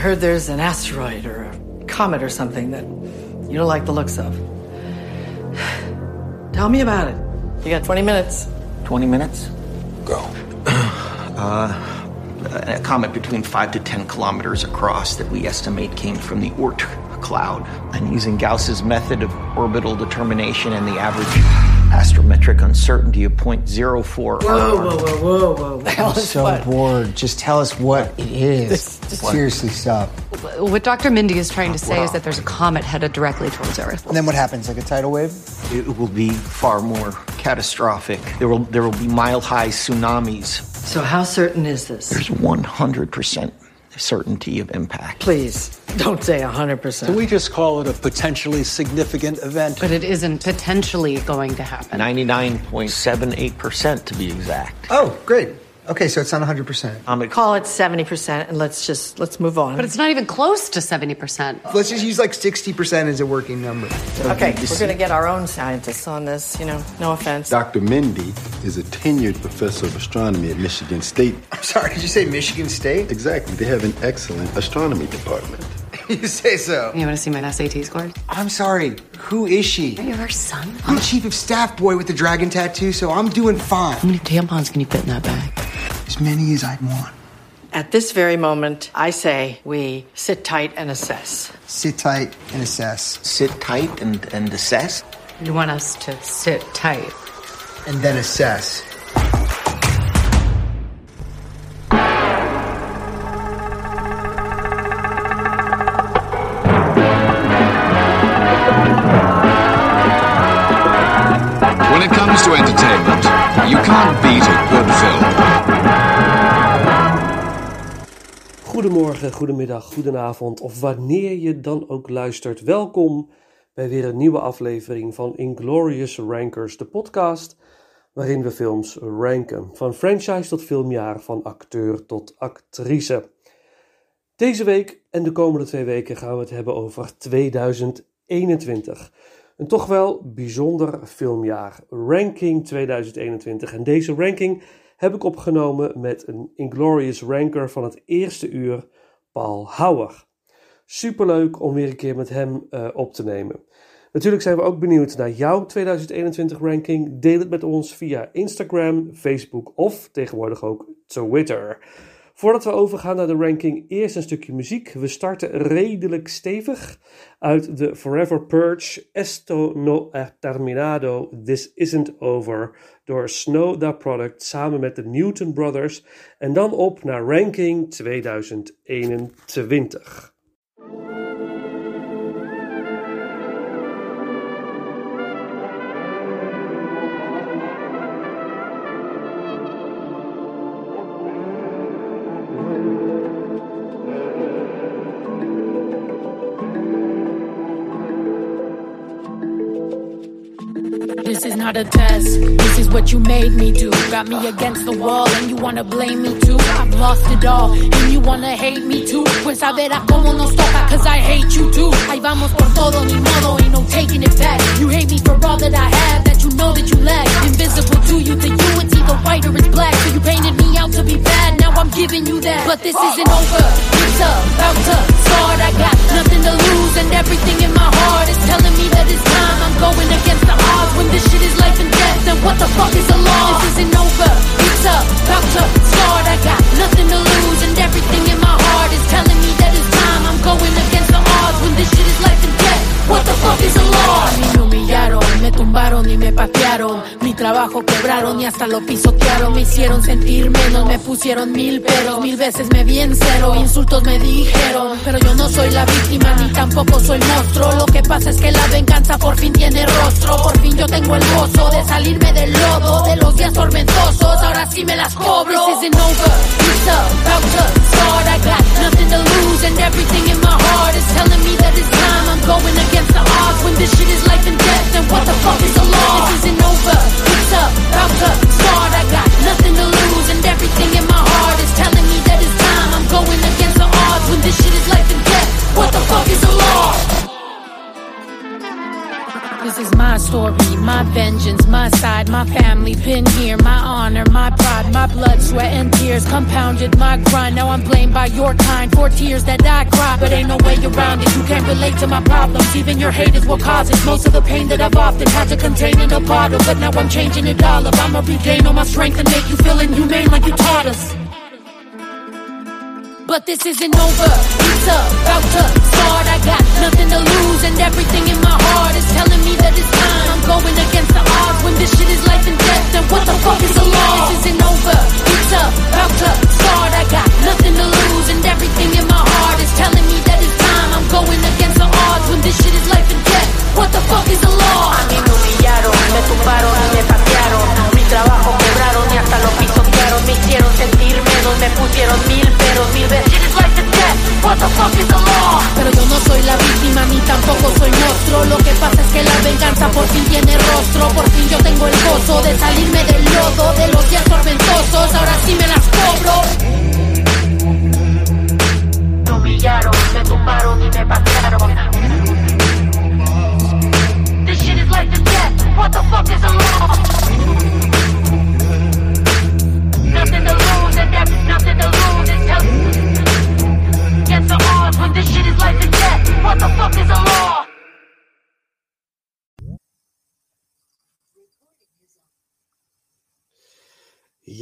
heard there's an asteroid or a comet or something that you don't like the looks of. Tell me about it. You got 20 minutes. 20 minutes? Go. Uh, a comet between 5 to 10 kilometers across that we estimate came from the Oort cloud. And using Gauss's method of orbital determination and the average astrometric uncertainty of 0.04. Whoa, whoa, whoa, whoa, whoa. I'm so what. bored. Just tell us what it is. This- this- Seriously, stop. What Dr. Mindy is trying to say is that there's a comet headed directly towards Earth. And then what happens? Like a tidal wave? It will be far more catastrophic. There will, there will be mile high tsunamis. So, how certain is this? There's 100% certainty of impact. Please, don't say 100%. Can we just call it a potentially significant event? But it isn't potentially going to happen. 99.78% to be exact. Oh, great. Okay, so it's not 100%. Um, I'm Call it 70% and let's just, let's move on. But it's not even close to 70%. Let's just use like 60% as a working number. Okay, we're going to get our own scientists on this, you know, no offense. Dr. Mindy is a tenured professor of astronomy at Michigan State. I'm sorry, did you say Michigan State? Exactly. They have an excellent astronomy department. you say so. You want to see my SAT scores? I'm sorry, who is she? Are you her son? I'm the chief of staff boy with the dragon tattoo, so I'm doing fine. How many tampons can you fit in that bag? As many as I'd want. At this very moment, I say we sit tight and assess. Sit tight and assess. sit tight and, and assess. You want us to sit tight. And then assess. To entertainment, you can't beat a good film. Goedemorgen, goedemiddag, goedenavond of wanneer je dan ook luistert. Welkom bij weer een nieuwe aflevering van Inglorious Rankers, de podcast waarin we films ranken. Van franchise tot filmjaar, van acteur tot actrice. Deze week en de komende twee weken gaan we het hebben over 2021. Een toch wel bijzonder filmjaar. Ranking 2021. En deze ranking heb ik opgenomen met een Inglorious Ranker van het eerste uur, Paul Hauer. Superleuk om weer een keer met hem eh, op te nemen. Natuurlijk zijn we ook benieuwd naar jouw 2021 ranking. Deel het met ons via Instagram, Facebook of tegenwoordig ook Twitter. Voordat we overgaan naar de ranking, eerst een stukje muziek. We starten redelijk stevig uit de Forever Purge Esto no è terminado, This Isn't Over door Snow Da Product samen met de Newton Brothers. En dan op naar ranking 2021. Not a test. This is what you made me do. Got me against the wall and you wanna blame me too. I've lost it all and you wanna hate me too. Pues a verás como nos toca, cause I hate you too. Ahí vamos por todo, ni modo, ain't no taking it back. You hate me for all that I have, that you know that you lack. Invisible to you, to you it's either white or it's black. So you painted me out to be bad, now I'm giving you that. But this isn't over, it's about to start. I got nothing to lose and everything in my heart is telling me that it's time. I'm going against the odds when this shit is life and death. Then what the fuck is the law? This isn't over, it's about to start. I got nothing to lose and everything in my heart is telling me that it's time. I'm going against the odds when this shit is life and death. What the fuck is the law? A mí me humillaron, me tumbaron y me patearon. Mi trabajo quebraron y hasta lo pisotearon. Me hicieron sentir menos, me pusieron mil peros. Mil veces me vi en cero, insultos me dijeron. Pero yo no soy la víctima ni tampoco soy monstruo. Lo que pasa es que la venganza por fin tiene rostro. Por fin yo tengo el gozo de salirme del lodo. De los días tormentosos, ahora sí me las cobro. This isn't over, it's about to start. I got nothing to lose and everything in my heart is telling me that it's time. I'm going against the odds when this shit is life and death. Then what the fuck is the law? This isn't over, it's about to start. I got nothing to lose and everything in my heart is telling me that it's time. I'm going against the odds when this shit is life and death. What the fuck is the law? This is my story, my vengeance, my side, my family been here, my honor, my pride, my blood, sweat, and tears compounded my grind. Now I'm blamed by your kind for tears that I cry, but ain't no way around it. You can't relate to my problems, even your hate is what causes most of the pain that I've often had to contain in a bottle. But now I'm changing it all up. I'ma regain all my strength and make you feel inhumane like you taught us. But this isn't over. It's about to start. I got nothing to lose, and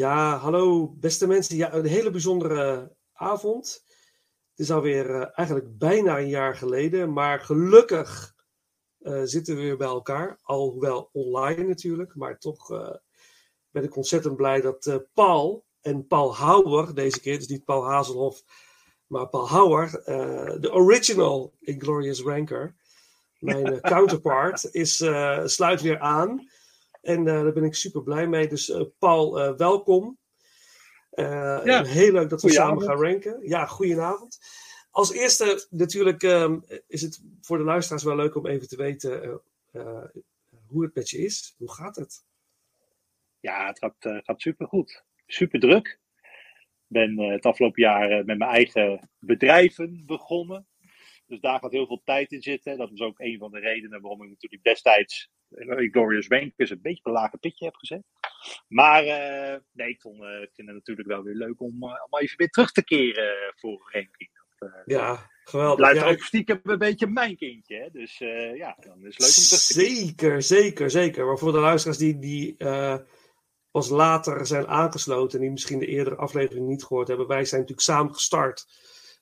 Ja, hallo beste mensen. Ja, een hele bijzondere avond. Het is alweer eh, eigenlijk bijna een jaar geleden, maar gelukkig eh, zitten we weer bij elkaar. Alhoewel online natuurlijk, maar toch eh, ben ik ontzettend blij dat eh, Paul en Paul Hauer deze keer, dus niet Paul Hazelhoff, maar Paul eh, de original Inglorious Ranker, mijn eh, counterpart, is, eh, sluit weer aan. En eh, daar ben ik super blij mee. Dus eh, Paul, eh, welkom. Ja. Heel leuk dat we samen gaan ranken. Ja, goedenavond. Als eerste natuurlijk ehm, is het voor de luisteraars wel leuk om even te weten hoe het met je is. Hoe gaat het? Ja, het gaat, eh, gaat supergoed. Super druk. Ik ben het afgelopen jaar met mijn eigen bedrijven begonnen. Dus daar gaat heel veel tijd in zitten. Dat is ook een van de redenen waarom ik natuurlijk destijds eh, Glorious Rankers een beetje op een lager pitje heb gezet. Maar eh, nee, ik, vond, eh, ik vind het natuurlijk wel weer leuk om, eh, om even weer terug te keren voor ranking. Dat, eh, Ja, geweldig. blijft Ja, ook stiekem een beetje mijn kindje. Hè? Dus ja, dan is het leuk om terug te keren. Zeker, zeker, zeker. Maar voor de luisteraars die, die pas later zijn aangesloten en die misschien de eerdere aflevering niet gehoord hebben, wij zijn natuurlijk samen gestart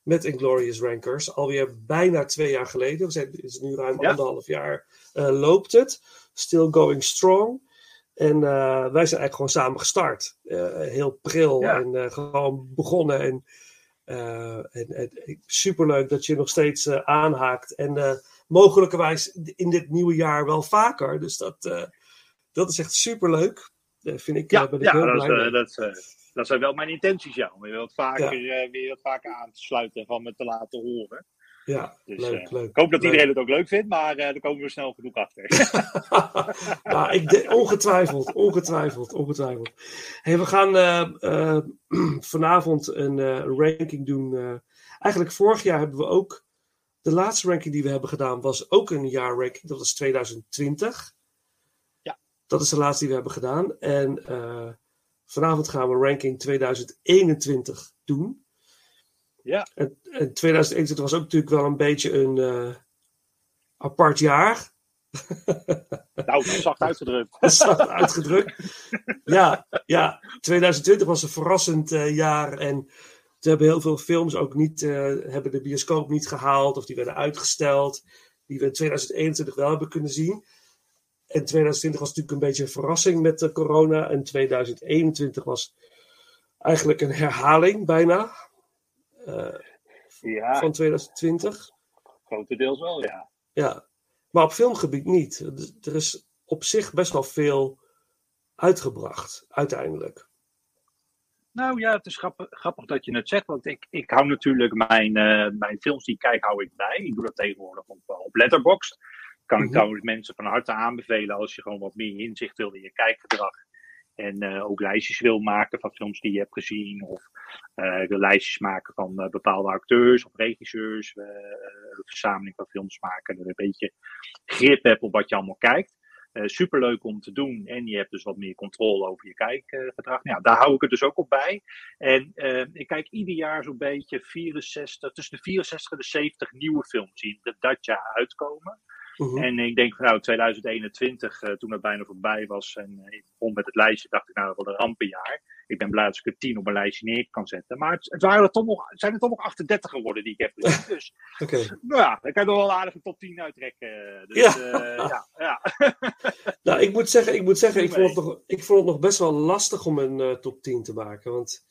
met Inglorious Rankers. Alweer bijna twee jaar geleden. We zijn, het is nu ruim Ja. anderhalf jaar eh, loopt het. Still going strong. En eh, wij zijn eigenlijk gewoon samen gestart. Eh, heel pril Ja. en gewoon begonnen. En, en, en superleuk dat je nog steeds aanhaakt. En mogelijkerwijs in dit nieuwe jaar wel vaker. Dus dat, dat is echt superleuk. Eh vind ik, Ja, ben ik ja heel dat, blij is, dat, eh, dat zijn wel mijn intenties, ja. Om weer wat vaker, eh, weer wat vaker aan te sluiten en van me te laten horen. Ja, Dus, leuk, eh, leuk. Ik hoop dat leuk. iedereen het ook leuk vindt, maar eh daar komen we snel genoeg achter. ja, ik de- ongetwijfeld, ongetwijfeld, ongetwijfeld. Hey, we gaan vanavond een ranking doen. eigenlijk vorig jaar hebben we ook. De laatste ranking die we hebben gedaan was ook een jaarranking. Dat was 2020. Ja. Dat is de laatste die we hebben gedaan. En vanavond gaan we ranking 2021 doen. Ja. En, en 2021 was ook natuurlijk wel een beetje een eh, apart jaar. nou, zacht uitgedrukt. Zacht uitgedrukt. Ja, ja, 2020 was een verrassend eh, jaar. En toen hebben heel veel films ook niet, eh, hebben de bioscoop niet gehaald. Of die werden uitgesteld. Die we in 2021 wel hebben kunnen zien. En 2020 was natuurlijk een beetje een verrassing met de corona. En 2021 was eigenlijk een herhaling bijna. eh, Ja, van 2020. grotendeels wel, ja. Ja, maar op filmgebied niet. Dus Er is op zich best wel veel uitgebracht, uiteindelijk. Nou ja, het is grappig, grappig dat je het zegt, want ik, ik hou natuurlijk mijn, eh, mijn films die ik kijk, hou ik bij. Ik doe dat tegenwoordig op, eh, op Letterboxd. Kan ik Mhm. trouwens mensen van harte aanbevelen als je gewoon wat meer inzicht wil in je kijkgedrag. En eh, ook lijstjes wil maken van films die je hebt gezien. Of wil lijstjes maken van eh, bepaalde acteurs of regisseurs. een verzameling van films maken. Dat een beetje grip hebt op wat je allemaal kijkt. superleuk om te doen. En je hebt dus wat meer controle over je kijkgedrag. Nou, daar hou ik het dus ook op bij. En ik kijk ieder jaar zo'n beetje 64, tussen de 64 en de 70 nieuwe films die dat jaar uitkomen. Mhm. En ik denk van nou, 2021, uh, toen het bijna voorbij was en uh, ik begon met het lijstje, dacht ik nou, wat een rampenjaar. Ik ben blij dat ik er 10 op mijn lijstje neer kan zetten. Maar het, het, waren er toch nog, zijn er toch nog 38 geworden die ik heb gezien. Dus okay. nou ja, ik kan er wel een aardige top 10 uittrekken. Dus, ja. Ja, ja. nou, ik moet zeggen, ik, moet zeggen ik, vond het nog, ik vond het nog best wel lastig om een top 10 te maken. Want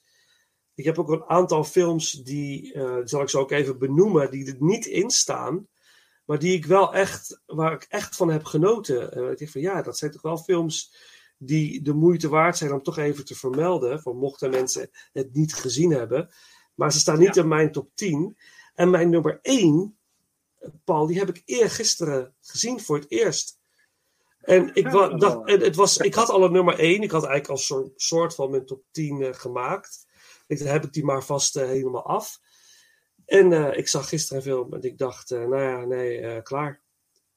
ik heb ook een aantal films die, zal ik zo ook even benoemen, die er niet in staan. Maar die ik wel echt, waar ik echt van heb genoten. En ik denk van ja, dat zijn toch wel films die de moeite waard zijn om toch even te vermelden. Voor mochten mensen het niet gezien hebben. Maar ze staan niet in mijn top 10. En mijn nummer 1, Paul, die heb ik eergisteren gezien voor het eerst. En ik, dacht, en het was, ik had al een nummer 1. Ik had eigenlijk al een soort van mijn top 10 uh, gemaakt. Ik, dan heb ik die maar vast uh, helemaal af. En uh, ik zag gisteren een film en ik dacht, uh, nou ja, nee, uh, klaar.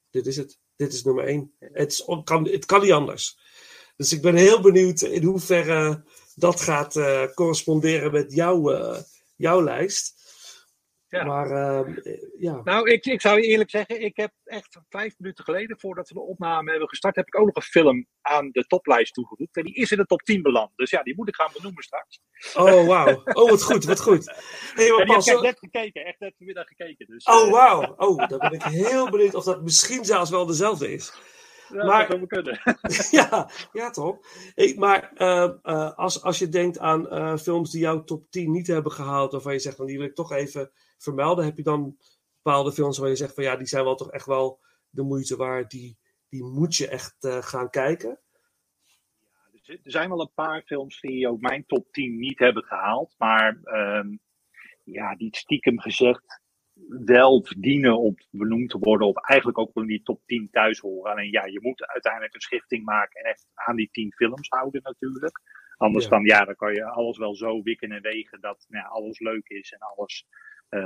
Dit is het. Dit is nummer één. Het, is, kan, het kan niet anders. Dus ik ben heel benieuwd in hoeverre dat gaat corresponderen met jouw, jouw lijst. Ja. Maar uh, ja. Nou, ik, ik zou je eerlijk zeggen, ik heb echt vijf minuten geleden, voordat we de opname hebben gestart, heb ik ook nog een film aan de toplijst toegevoegd. En die is in de top 10 beland. Dus ja, die moet ik gaan benoemen straks. Oh, wauw. Oh, wat goed, wat goed. Hey, maar heb net gekeken, echt net vanmiddag gekeken. Dus, oh, uh... wauw. Oh, dan ben ik heel benieuwd of dat misschien zelfs wel dezelfde is. Ja, maar, dat zou kunnen. ja, ja, toch? Ik, maar uh, uh, als, als je denkt aan films die jouw top 10 niet hebben gehaald, waarvan je zegt, van die wil ik toch even vermelden, heb je dan bepaalde films waar je zegt van ja, die zijn wel toch echt wel de moeite waard, die, die moet je echt gaan kijken? Ja, er zijn wel een paar films die ook mijn top 10 niet hebben gehaald, maar um, ja, die stiekem gezegd wel verdienen om benoemd te worden, of eigenlijk ook wel in die top 10 thuis horen. Alleen ja, je moet uiteindelijk een schifting maken en echt aan die 10 films houden natuurlijk. Anders ja. dan, ja, dan kan je alles wel zo wikken en wegen dat nou, alles leuk is en alles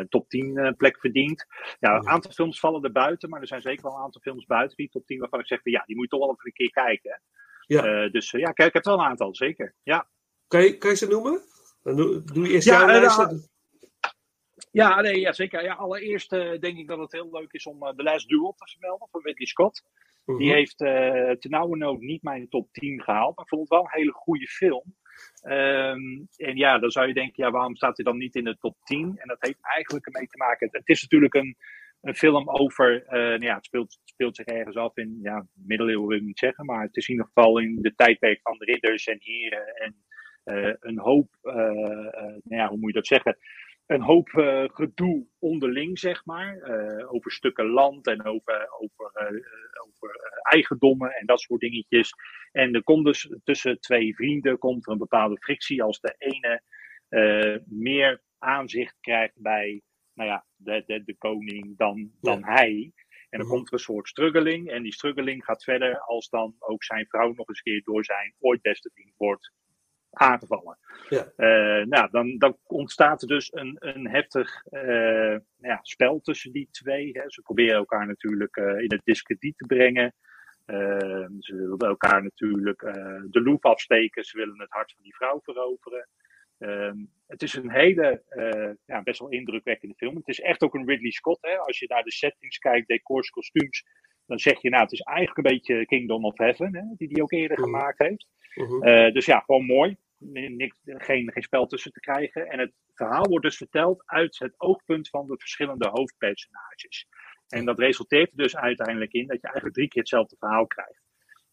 top 10 uh, plek verdient. Ja, een aantal films vallen er buiten, maar er zijn zeker wel een aantal films buiten die top 10 waarvan ik zeg van ja, die moet je toch wel even een keer kijken. Ja. Uh, dus ja, kijk, ik heb wel een aantal, zeker. Ja. Kan, je, kan je ze noemen? Dan doe, doe je eerst ja, jouw lijst. Ja, nee, ja, zeker. Ja, allereerst uh, denk ik dat het heel leuk is om uh, The Last Duel te vermelden van Ridley Scott. Uh -huh. Die heeft uh, ten nauwe nood niet mijn top 10 gehaald, maar ik vond het wel een hele goede film. Um, en ja, dan zou je denken, ja, waarom staat hij dan niet in de top 10? En dat heeft eigenlijk ermee te maken. Het, is natuurlijk een, een film over, nou ja, het speelt, speelt zich ergens af in, ja, middeleeuwen wil ik niet zeggen, maar het is in ieder geval in de tijdperk van de ridders en heren en een hoop, nou ja, hoe moet je dat zeggen? Een hoop uh, gedoe onderling, zeg maar. Uh, over stukken land en over, over, uh, over eigendommen en dat soort dingetjes. En er komt dus tussen twee vrienden komt er een bepaalde frictie als de ene meer aanzicht krijgt bij nou ja, de, de, de koning dan, dan ja. hij. En dan komt er een soort struggeling. En die struggeling gaat verder als dan ook zijn vrouw nog eens keer door zijn ooit beste vriend wordt aangevallen. Ja. Uh, nou, dan, dan ontstaat er dus een, een heftig uh, nou ja, spel tussen die twee. Hè. Ze proberen elkaar natuurlijk uh, in het discrediet te brengen. ze willen elkaar natuurlijk de loef afsteken. Ze willen het hart van die vrouw veroveren. het is een hele, ja, best wel indrukwekkende film. Het is echt ook een Ridley Scott. Hè. Als je naar de settings kijkt, decors, kostuums, dan zeg je, nou, het is eigenlijk een beetje Kingdom of Heaven, hè, die hij ook eerder mm. gemaakt heeft. -hmm. uh, dus ja, gewoon mooi. Niks, geen, geen spel tussen te krijgen. En het verhaal wordt dus verteld uit het oogpunt van de verschillende hoofdpersonages. En dat resulteert er dus uiteindelijk in dat je eigenlijk drie keer hetzelfde verhaal krijgt.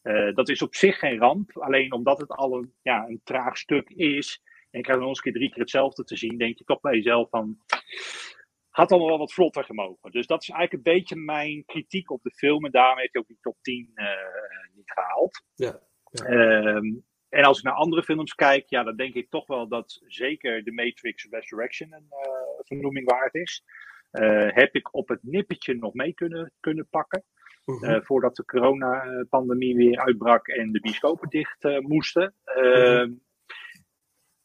Uh, dat is op zich geen ramp, alleen omdat het al een, ja, een traag stuk is. En je krijgt nog eens een keer drie keer hetzelfde te zien, denk je toch bij jezelf van had allemaal wel wat vlotter gemogen. Dus dat is eigenlijk een beetje mijn kritiek op de film. En daarom heeft hij ook die top 10 uh, niet gehaald. Ja, ja. Um, en als ik naar andere films kijk, ja, dan denk ik toch wel dat zeker The Matrix Resurrection een uh, vernoeming waard is. Uh, heb ik op het nippertje nog mee kunnen, kunnen pakken. Uh -huh. uh, voordat de coronapandemie weer uitbrak en de bioscopen dicht moesten.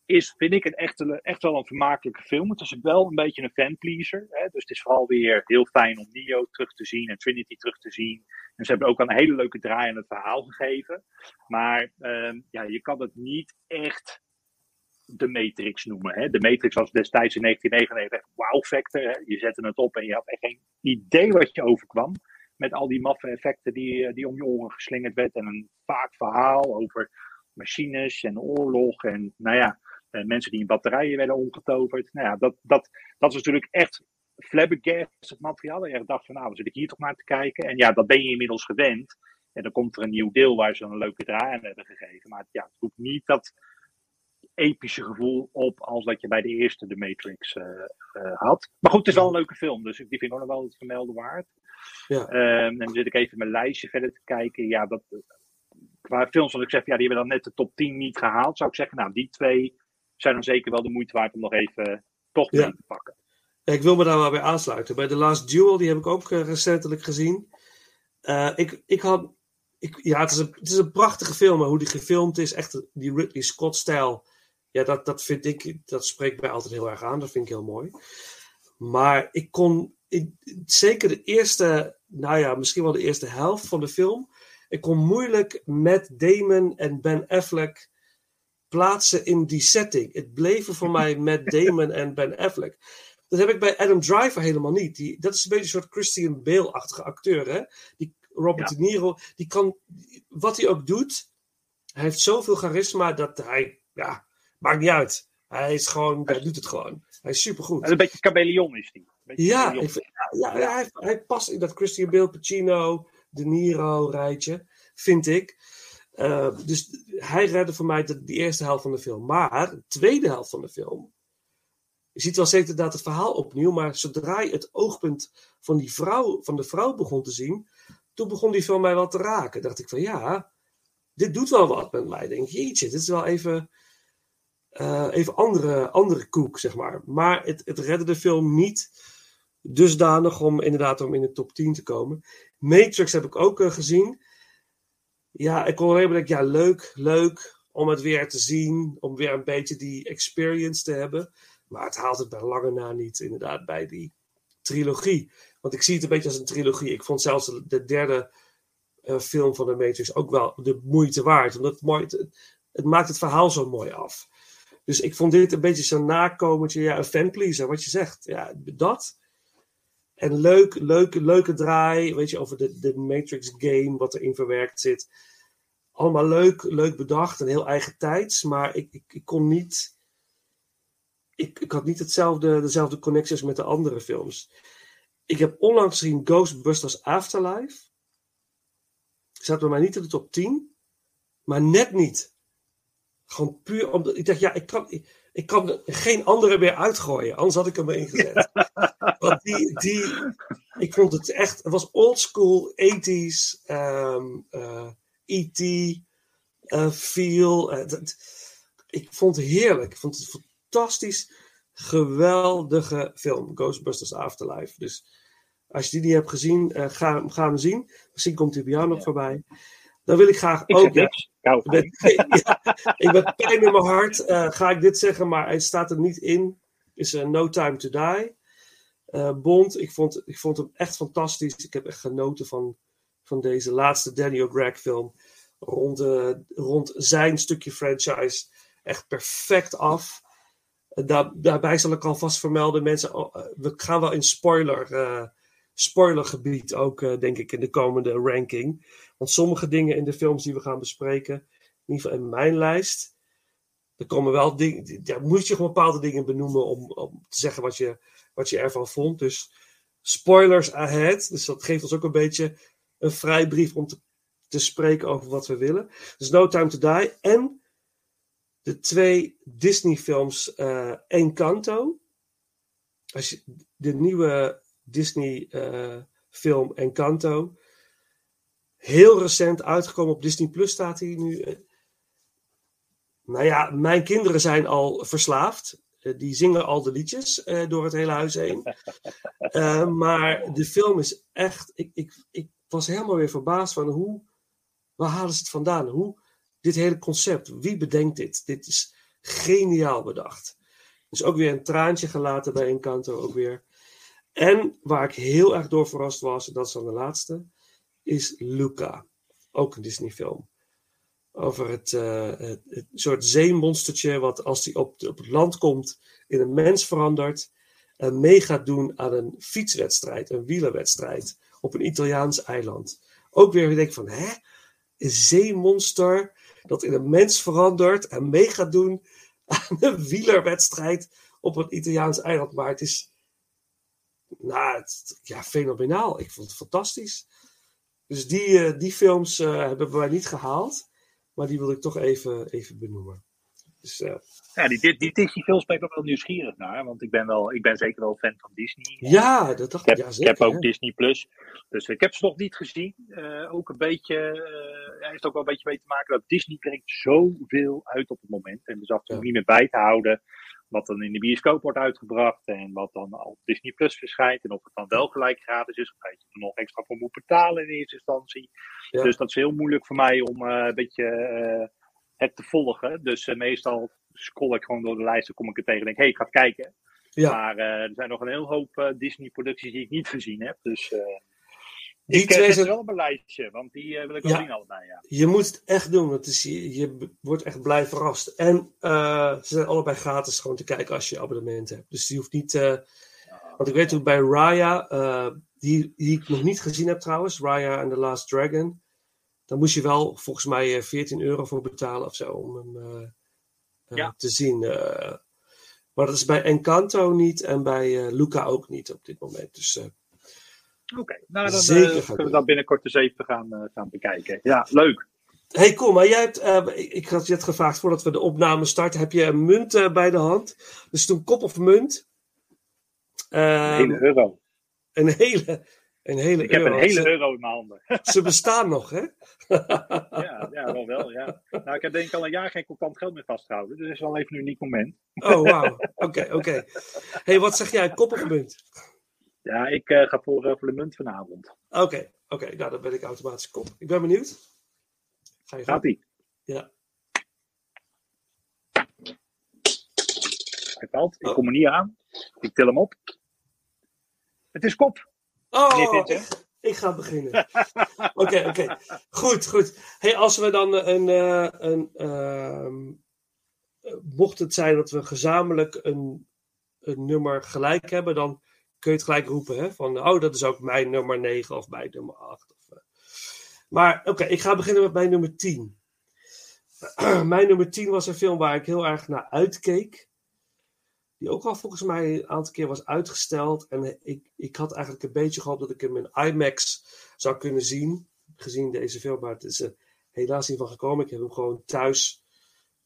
Is, vind ik het echt, echt wel een vermakelijke film. Het is wel een beetje een fanpleaser. Hè? Dus het is vooral weer heel fijn om Neo terug te zien en Trinity terug te zien. En ze hebben ook een hele leuke draai aan het verhaal gegeven. Maar ehm, ja, je kan het niet echt de Matrix noemen. Hè? De Matrix was destijds in 1999 echt wow factor. Je zette het op en je had echt geen idee wat je overkwam. Met al die maffe effecten die, die om je oren geslingerd werd. En een vaak verhaal over machines en oorlog. En nou ja, mensen die in batterijen werden omgetoverd. Nou ja, dat, dat, dat was natuurlijk echt flabbergasted materiaal. En je dacht van nou, we zitten hier toch maar te kijken. En ja, dat ben je inmiddels gewend. En dan komt er een nieuw deel waar ze een leuke draai aan hebben gegeven. Maar ja, het roept niet dat epische gevoel op als dat je bij de eerste The Matrix uh, uh, had. Maar goed, het is wel een leuke film, dus die vind ik ook nog wel het vermelden waard. Ja. Um, en dan zit ik even mijn lijstje verder te kijken. Ja, dat, qua films, zoals ik zeg, ja, die hebben dan net de top 10 niet gehaald. Zou ik zeggen, nou, die twee zijn dan zeker wel de moeite waard om nog even toch mee te pakken. Ik wil me daar wel bij aansluiten. Bij The Last Duel, die heb ik ook uh, recentelijk gezien. ik, ik had. Ik, ja, het is, een, het is een prachtige film, maar hoe die gefilmd is, echt die Ridley Scott-stijl ja, dat, dat vind ik, dat spreekt mij altijd heel erg aan. Dat vind ik heel mooi. Maar ik kon, ik, zeker de eerste, nou ja, misschien wel de eerste helft van de film. Ik kon moeilijk met Damon en Ben Affleck plaatsen in die setting. Het bleven voor mij met Damon en Ben Affleck. Dat heb ik bij Adam Driver helemaal niet. Die, dat is een beetje een soort Christian Bale-achtige acteur. Hè? Die Robert De Niro, die kan, wat hij ook doet, hij heeft zoveel charisma dat hij, ja, Maakt niet uit. Hij is gewoon, hij doet het gewoon. Hij is supergoed. Een beetje chameleon is hij. Ja, ja, ja, hij, hij, past in dat Christian Bale, Pacino, De Niro rijtje, vind ik. Uh, dus hij redde voor mij de, eerste helft van de film. Maar de tweede helft van de film. Je ziet wel zeker inderdaad het verhaal opnieuw. Maar zodra je het oogpunt van, die vrouw, van de vrouw begon te zien. Toen begon die film mij wel te raken. Dacht ik van ja, dit doet wel wat met mij. Denk jeetje, dit is wel even uh, even andere, andere koek, zeg maar. Maar het, het redde de film niet dusdanig om inderdaad om in de top 10 te komen. Matrix heb ik ook uh, gezien. Ja, ik kon denken, ja, leuk, leuk om het weer te zien. Om weer een beetje die experience te hebben. Maar het haalt het bij lange na niet, inderdaad, bij die trilogie. Want ik zie het een beetje als een trilogie. Ik vond zelfs de, derde uh, film van de Matrix ook wel de moeite waard. Omdat het, mooi, het, maakt het verhaal zo mooi af. Dus ik vond dit een beetje zo'n nakomertje, ja, een fanpleaser, wat je zegt. Ja, dat. En leuk, leuk, leuke draai, weet je, over de, de Matrix game, wat erin verwerkt zit. Allemaal leuk, leuk bedacht en heel eigen tijds, maar ik, ik, ik kon niet, ik, ik had niet hetzelfde, dezelfde connecties met de andere films. Ik heb onlangs gezien Ghostbusters Afterlife. Zat bij mij niet in de top 10, maar net niet. Gewoon puur omdat ik dacht, ja, ik kan, kan geen andere meer uitgooien. Anders had ik hem erin gezet. Want die, die, ik vond het echt, het was old school 80s, um, uh, E.T. Uh, feel. Uh, dat, ik vond het heerlijk. Ik vond het een fantastisch, geweldige film. Ghostbusters Afterlife. Dus als je die niet hebt gezien, ga, ga hem zien. Misschien komt hij bij jou nog voorbij. Dan wil ik graag ik ook. Ja, ben, ik ben pijn in mijn hart. Uh, ga ik dit zeggen, maar het staat er niet in. Is uh, No Time to Die. Uh, Bond, ik vond, ik vond hem echt fantastisch. Ik heb echt genoten van, van deze laatste Daniel Craig film. Rond, rond zijn stukje franchise. Echt perfect af. Daar, daarbij zal ik alvast vermelden, mensen. Oh, we gaan wel in spoiler, spoilergebied ook, denk ik, in de komende ranking. Want sommige dingen in de films die we gaan bespreken, in ieder geval in mijn lijst, er komen wel dingen, ja, moet je gewoon bepaalde dingen benoemen om, om te zeggen wat je, wat je ervan vond. Dus spoilers ahead. Dus dat geeft ons ook een beetje een vrijbrief om te, te spreken over wat we willen. Dus No Time to Die. En de twee Disney-films uh, Encanto. Als je de nieuwe Disney-film uh, Encanto heel recent uitgekomen op Disney Plus staat hij nu. Eh. Nou ja, mijn kinderen zijn al verslaafd. Eh, die zingen al de liedjes uh, door het hele huis heen. Uh, maar de film is echt. Ik, ik, ik was helemaal weer verbaasd van hoe. Waar halen ze het vandaan? Hoe dit hele concept? Wie bedenkt dit? Dit is geniaal bedacht. Dus ook weer een traantje gelaten bij Encanto ook weer. En waar ik heel erg door verrast was, dat is dan de laatste is Luca. Ook een Disney film. Over het, uh, het, het, soort zeemonstertje wat als hij op, op het land komt in een mens verandert. En mee gaat doen aan een fietswedstrijd, een wielerwedstrijd. Op een Italiaans eiland. Ook weer denk ik van, hè? Een zeemonster dat in een mens verandert en mee gaat doen aan een wielerwedstrijd op een Italiaans eiland. Maar het is nou, het, ja, fenomenaal. Ik vond het fantastisch. Dus die, uh, die films uh, hebben wij niet gehaald. Maar die wil ik toch even, even benoemen. Dus, uh, ja, die, die, die Disney-films ben ik ook wel nieuwsgierig naar. Want ik ben, wel, ik ben zeker wel fan van Disney. Ja, dat dacht ik. Heb, ja, zeker, ik heb ook hè? Disney Plus. Dus ik heb ze nog niet gezien. Uh, ook een beetje. Uh, heeft ook wel een beetje mee te maken dat Disney brengt zoveel uit op het moment. En dus af en toe niet meer bij te houden. Wat dan in de bioscoop wordt uitgebracht. En wat dan op Disney Plus verschijnt. En of het dan wel gelijk gratis is. Of dat je er nog extra voor moet betalen in eerste instantie. Ja. Dus dat is heel moeilijk voor mij om uh, een beetje het te volgen. Dus meestal scroll ik gewoon door de lijst, dan kom ik er tegen en denk, hé, hey, ik ga kijken. Ja. Maar er zijn nog een heel hoop Disney-producties die ik niet gezien heb. Dus die ik twee zijn wel op een lijstje, want die wil ik wel ja. zien allebei. Ja. Je moet het echt doen, want is, je, je, wordt echt blij verrast. En ze zijn allebei gratis gewoon te kijken als je abonnement hebt. Dus die hoeft niet... want ik weet ook bij Raya, die, die ik nog niet gezien heb trouwens, Raya and the Last Dragon. Dan moest je wel volgens mij 14 euro voor betalen of zo om hem uh, ja. te zien. Uh, maar dat is bij Encanto niet en bij uh, Luca ook niet op dit moment. Dus, Oké, okay. nou dan kunnen we dat binnenkort eens even gaan, gaan bekijken. Ja, leuk. hey, kom, maar jij hebt, ik, ik had je het gevraagd voordat we de opname starten, heb je een munt bij de hand? Dus toen kop of munt? een hele euro. Een hele, een hele ik heb een hele ze, euro in mijn handen. Ze bestaan nog, hè? ja, ja, wel wel, ja. Nou, ik heb denk ik al een jaar geen contant geld meer vastgehouden. Dus het is wel even een uniek moment. oh, wauw. Oké, oké. Okay. hey, wat zeg jij? Kop of munt? Ja, ik uh, ga voor, uh, voor de munt vanavond. Oké, okay, oké. Okay. Nou, dan ben ik automatisch kop. Ik ben benieuwd. Ga je Gaat-ie? Ja. Hij valt. Ik oh. kom er niet aan. Ik til hem op. Het is kop. Oh, ik, ik, ga beginnen. Oké, oké. Okay. Goed, goed. Hey, als we dan een. Uh, een uh, mocht het zijn dat we gezamenlijk een, een nummer gelijk hebben, dan kun je het gelijk roepen. Hè? Van, oh, dat is ook mijn nummer 9 of mijn nummer 8. Of, uh. Maar oké, ik ga beginnen met mijn nummer 10. mijn nummer 10 was een film waar ik heel erg naar uitkeek die ook al volgens mij een aantal keer was uitgesteld. En ik, ik had eigenlijk een beetje gehoopt dat ik hem in IMAX zou kunnen zien. Gezien deze film, maar het is er helaas niet van gekomen. Ik heb hem gewoon thuis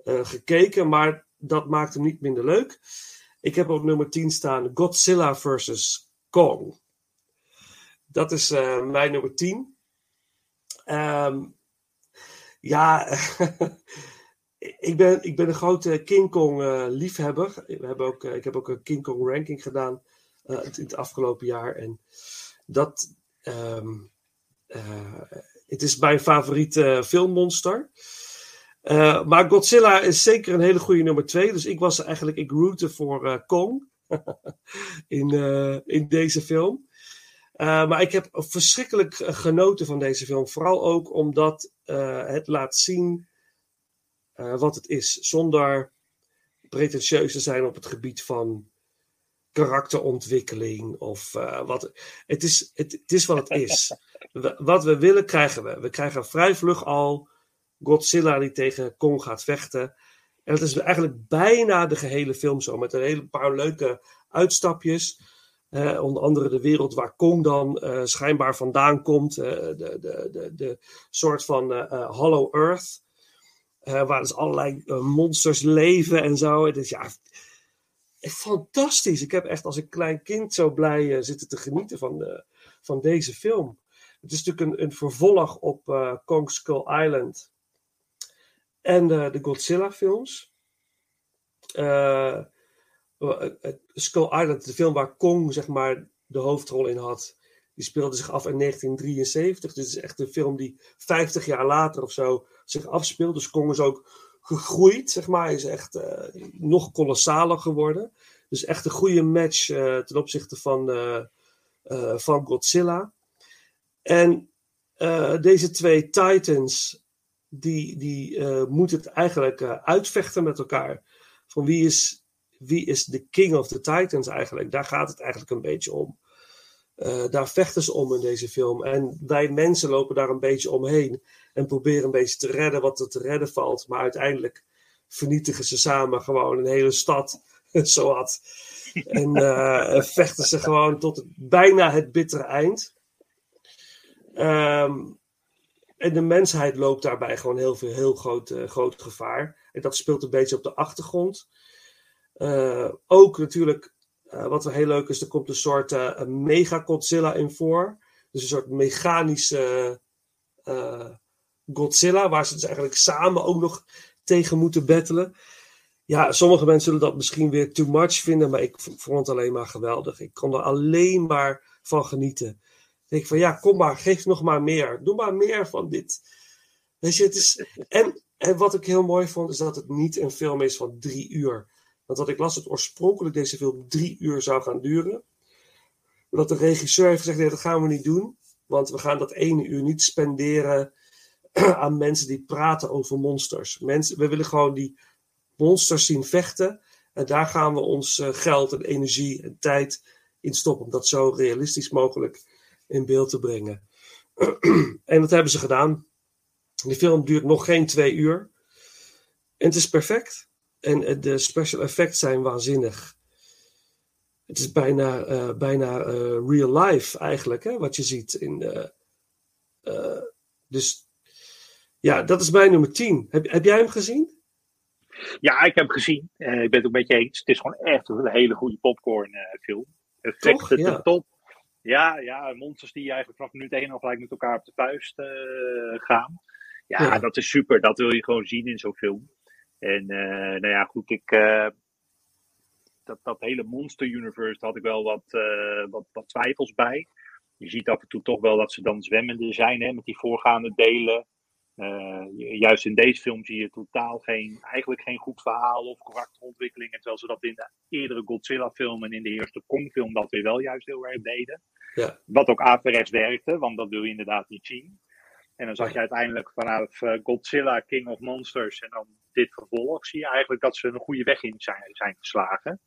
gekeken, maar dat maakt hem niet minder leuk. Ik heb op nummer 10 staan Godzilla vs. Kong. Dat is uh, mijn nummer 10. Um, ja, ik ben, ik ben een grote King Kong uh, liefhebber. We hebben ook, uh, ik heb ook een King Kong ranking gedaan in het afgelopen jaar. En dat. Um, het is mijn favoriete filmmonster. Maar Godzilla is zeker een hele goede nummer 2. Dus ik was eigenlijk. Ik rootte voor Kong. in, in deze film. maar ik heb verschrikkelijk genoten van deze film. Vooral ook omdat het laat zien wat het is, zonder pretentieus te zijn op het gebied van karakterontwikkeling of uh, wat. Het is, het, het, is wat het is. We, wat we willen krijgen we. We krijgen vrij vlug al Godzilla die tegen Kong gaat vechten. En het is eigenlijk bijna de gehele film zo, met een hele paar leuke uitstapjes. Uh, onder andere de wereld waar Kong dan uh, schijnbaar vandaan komt. Uh, de, de, de, de soort van Hollow Earth. Uh, waar dus allerlei uh, monsters leven en zo. Is ja, fantastisch. Ik heb echt als een klein kind zo blij uh, zitten te genieten van, de, van deze film. Het is natuurlijk een, een vervolg op Kong Skull Island en de Godzilla films. Skull Island, de film waar Kong zeg maar de hoofdrol in had, die speelde zich af in 1973. Dus het is echt een film die 50 jaar later of zo zich afspeelt. Dus Kong is ook gegroeid, zeg maar. Hij is echt uh, nog kolossaler geworden. Dus echt een goede match uh, ten opzichte van, uh, van Godzilla. En eh, deze twee Titans, die, die uh, moeten het eigenlijk uh, uitvechten met elkaar. Van wie is, wie is de king of the Titans eigenlijk? Daar gaat het eigenlijk een beetje om. daar vechten ze om in deze film. En wij mensen lopen daar een beetje omheen. En proberen een beetje te redden wat er te redden valt. Maar uiteindelijk vernietigen ze samen gewoon een hele stad. Zowat. En vechten ze gewoon tot bijna het bittere eind. Um, en de mensheid loopt daarbij gewoon heel veel heel groot, uh, groot gevaar. En dat speelt een beetje op de achtergrond. Uh, ook natuurlijk, uh, wat wel heel leuk is, er komt een soort mega Godzilla in voor. Dus een soort mechanische Godzilla, waar ze dus eigenlijk samen ook nog tegen moeten battelen. Ja, sommige mensen zullen dat misschien weer too much vinden, maar ik vond het alleen maar geweldig. Ik kon er alleen maar van genieten denk ik van ja, kom maar, geef nog maar meer. Doe maar meer van dit. Weet je, het is. En, en wat ik heel mooi vond, is dat het niet een film is van drie uur. Want wat ik las, het oorspronkelijk deze film drie uur zou gaan duren. Maar dat de regisseur heeft gezegd: nee, dat gaan we niet doen. Want we gaan dat ene uur niet spenderen aan mensen die praten over monsters. Mensen, we willen gewoon die monsters zien vechten. En daar gaan we ons uh, geld en energie en tijd in stoppen. Om dat zo realistisch mogelijk in beeld te brengen. en dat hebben ze gedaan. De film duurt nog geen twee uur. En het is perfect. En de special effects zijn waanzinnig. Het is bijna, uh, bijna uh, real life eigenlijk, hè, wat je ziet. In, uh, dus ja, dat is mijn nummer 10. Heb, heb jij hem gezien? Ja, ik heb hem gezien. ik ben het ook met je eens. Het is gewoon echt een hele goede popcorn film. Effecten Toch? Ja. top. Ja, ja, monsters die eigenlijk vanaf minuut 1 al gelijk met elkaar op de vuist uh, gaan. Ja, ja, dat is super. Dat wil je gewoon zien in zo'n film. En uh, nou ja, goed, ik. Uh, dat, dat hele Monster Universe, daar had ik wel wat, wat, wat twijfels bij. Je ziet af en toe toch wel dat ze dan zwemmende zijn hè, met die voorgaande delen. Juist in deze film zie je totaal geen, eigenlijk geen goed verhaal of karakterontwikkeling. Terwijl ze dat in de eerdere Godzilla-film en in de eerste Kong-film dat weer wel juist heel erg deden. Ja. Wat ook averechts werkte, want dat wil je inderdaad niet zien. En dan zag je uiteindelijk vanaf uh, Godzilla, King of Monsters en dan dit vervolg, zie je eigenlijk dat ze een goede weg in zijn, zijn geslagen.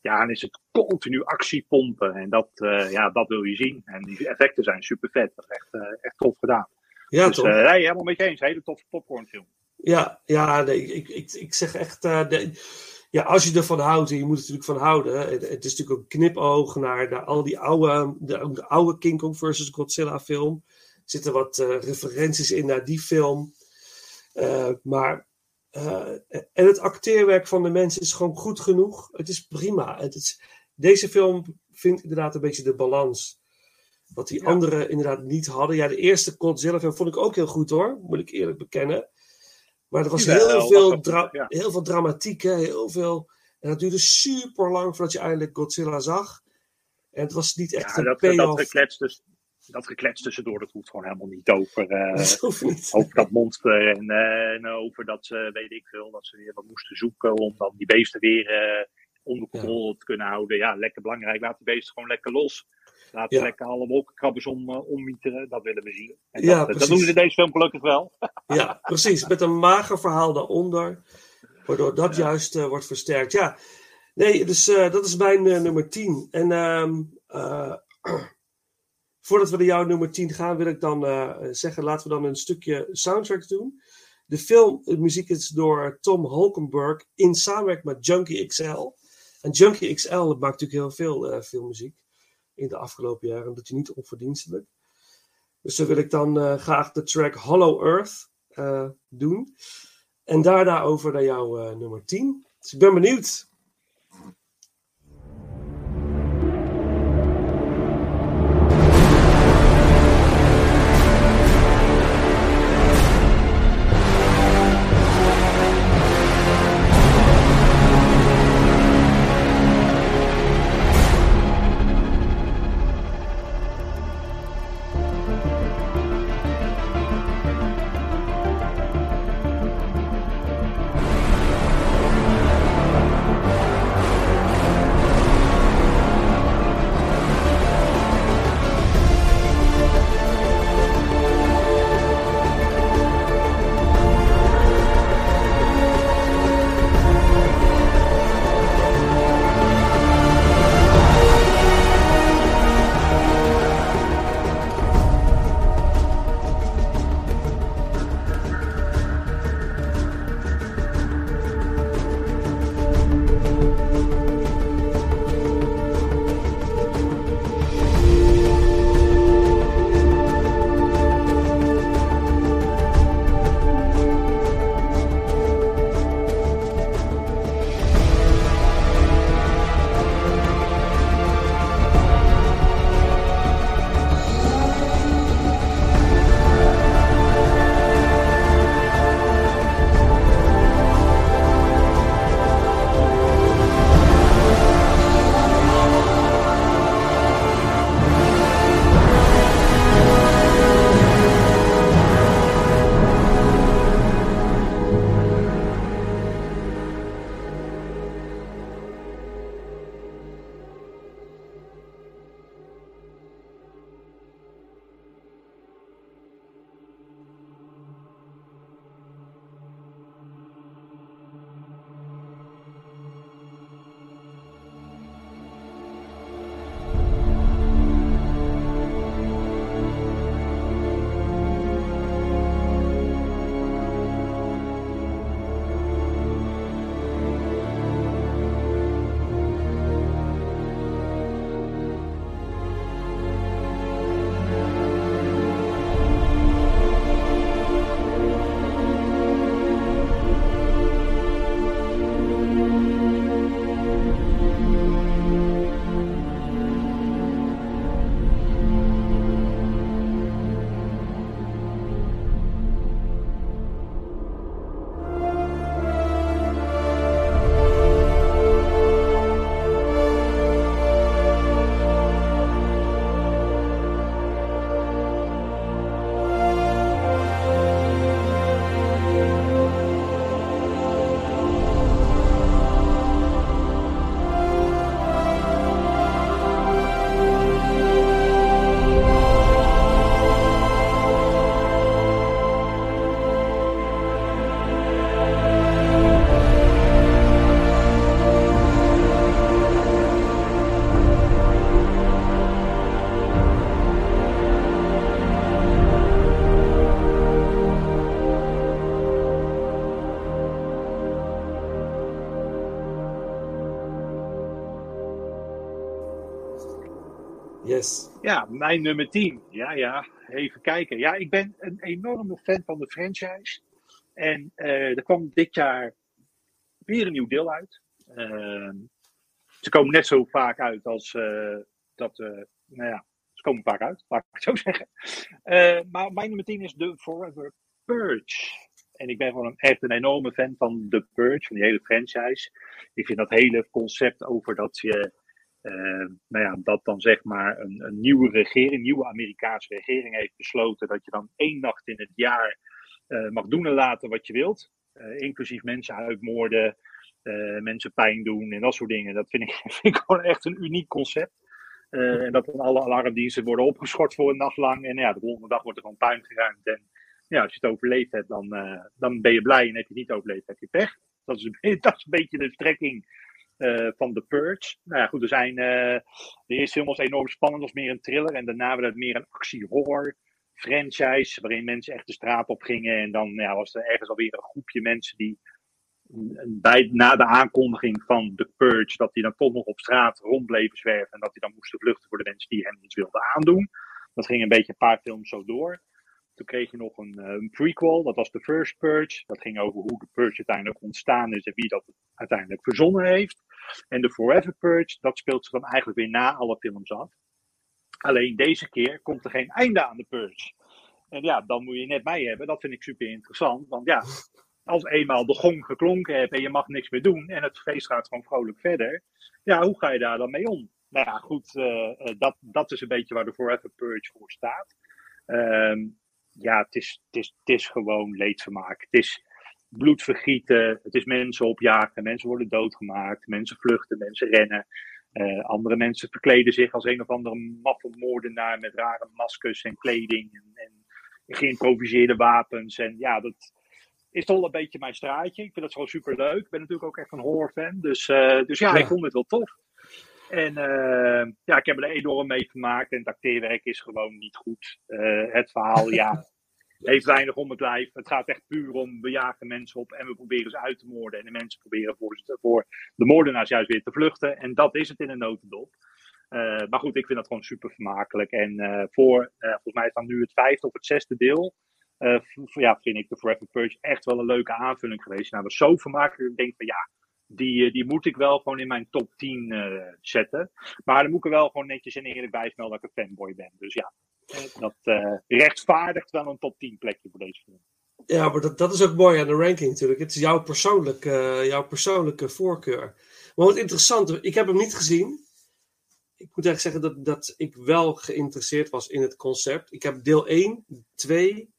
Ja, en is het continu actie pompen. En dat, uh, ja, dat wil je zien. En die effecten zijn super vet. Dat is echt, echt tof gedaan. Ja, dus, toch? Uh, nee, helemaal met je eens. Hele toffe popcornfilm. Ja, ja nee, ik, ik, ik zeg echt. De, ja, als je ervan houdt, en je moet er natuurlijk van houden. Het, het is natuurlijk een knipoog naar de, al die oude, de, de, oude King Kong versus Godzilla film. Er zitten wat uh, referenties in naar die film. Maar. En het acteerwerk van de mensen is gewoon goed genoeg. Het is prima. Het is, deze film vindt inderdaad een beetje de balans. Wat die ja. anderen inderdaad niet hadden. Ja, de eerste Godzilla vond ik ook heel goed hoor. Moet ik eerlijk bekennen. Maar er was heel, veel, dat- ja. heel veel dramatiek, hè, heel veel. En dat duurde super lang voordat je eindelijk Godzilla zag. En het was niet echt Ja, een dat, dat, payoff. geklets dus, dat geklets tussendoor, dat hoeft gewoon helemaal niet over, eh, Dat niet. over dat monster en, eh, en over dat ze, weet ik veel, dat ze weer wat moesten zoeken om dan die beesten weer eh, onder controle te kunnen houden. Ja, lekker belangrijk. Laat die beesten gewoon lekker los. Laat ze Ja. lekker alle wolkenkrabbers om, eh, ommieteren. Dat willen we zien. En Ja, dat, dat precies. doen ze in deze film gelukkig wel. Ja, precies. Met een mager verhaal daaronder. Waardoor dat juist eh, wordt versterkt. Ja, nee, dus eh, dat is mijn eh, nummer 10. En ehm, eh, voordat we naar jouw nummer 10 gaan, wil ik dan eh, zeggen: laten we dan een stukje soundtrack doen. De film, de muziek is door Tom Holkenberg in samenwerking met Junkie XL. En Junkie XL maakt natuurlijk heel veel eh, filmmuziek in de afgelopen jaren. Dat hij niet onverdienstelijk. Dus dan wil ik dan eh, graag de track Hollow Earth eh, doen. En daarna over naar jouw eh, nummer 10. Dus ik ben benieuwd. Mijn nummer 10. Ja, ja, even kijken. Ja, ik ben een enorme fan van de franchise. En uh, er kwam dit jaar weer een nieuw deel uit. Uh, ze komen net zo vaak uit als uh, dat. nou ja, ze komen vaak uit, laat ik het zo zeggen. maar mijn nummer 10 is The Forever Purge. En ik ben gewoon een, echt een enorme fan van The Purge, van die hele franchise. Ik vind dat hele concept over dat je uh, nou ja, dat dan zeg maar een, nieuwe regering, nieuwe Amerikaanse regering heeft besloten dat je dan één nacht in het jaar uh, mag doen en laten wat je wilt. Uh, inclusief mensen uitmoorden, mensen pijn doen en dat soort dingen. Dat vind ik, vind ik gewoon echt een uniek concept. en dat dan alle alarmdiensten worden opgeschort voor een nacht lang. En ja, de volgende dag wordt er gewoon puin geruimd. En ja, als je het overleefd hebt, dan, dan ben je blij. En heb je niet overleefd, heb je pech. Dat is, dat is een beetje de strekking uh, van The Purge. Nou ja, goed, er zijn. Uh, de eerste film was enorm spannend, was meer een thriller. En daarna werd het meer een actie-horror franchise. Waarin mensen echt de straat op gingen. En dan ja, was er ergens alweer een groepje mensen die. Bij, na de aankondiging van The Purge, dat die dan toch nog op straat rond bleven zwerven. En dat die dan moesten vluchten voor de mensen die hem iets wilden aandoen. Dat ging een beetje een paar films zo door. Toen kreeg je nog een, een, prequel, dat was The First Purge. Dat ging over hoe de Purge uiteindelijk ontstaan is en wie dat uiteindelijk verzonnen heeft. En de Forever Purge, dat speelt zich dan eigenlijk weer na alle films af. Alleen deze keer komt er geen einde aan de Purge. En ja, dan moet je net mij hebben. Dat vind ik super interessant. Want ja, als eenmaal de gong geklonken hebt en je mag niks meer doen en het feest gaat gewoon vrolijk verder. Ja, hoe ga je daar dan mee om? Nou ja, goed, uh, dat, dat is een beetje waar de Forever Purge voor staat. Um, ja, het is, het, is, het is gewoon leedvermaak. Het is bloedvergieten, het is mensen opjagen, mensen worden doodgemaakt, mensen vluchten, mensen rennen. Uh, andere mensen verkleden zich als een of andere maffe moordenaar met rare maskers en kleding en, en geïmproviseerde wapens. En ja, dat is toch wel een beetje mijn straatje. Ik vind dat gewoon super leuk. Ik ben natuurlijk ook echt een horrorfan. Dus, uh, dus ja, ja, ik vond het wel tof. En uh, ja, ik heb er enorm mee gemaakt. En het acteerwerk is gewoon niet goed. Uh, het verhaal, ja, heeft weinig om het lijf. Het gaat echt puur om, we jagen mensen op en we proberen ze uit te moorden. En de mensen proberen voor, voor de moordenaars juist weer te vluchten. En dat is het in een notendop. Uh, maar goed, ik vind dat gewoon super vermakelijk. En voor, volgens mij is dan nu het vijfde of het zesde deel. ja, vind ik de Forever Purge echt wel een leuke aanvulling geweest. Nou, was zo vermakelijk. Ik denk van ja, die, die moet ik wel gewoon in mijn top 10 uh, zetten. Maar dan moet ik er wel gewoon netjes en eerlijk bij dat ik een fanboy ben. Dus ja, dat uh, rechtvaardigt wel een top 10 plekje voor deze film. Ja, maar dat, dat is ook mooi aan de ranking natuurlijk. Het is jouw persoonlijke, jouw persoonlijke voorkeur. Maar wat interessant, ik heb hem niet gezien. Ik moet eigenlijk zeggen dat, dat ik wel geïnteresseerd was in het concept. Ik heb deel 1, 2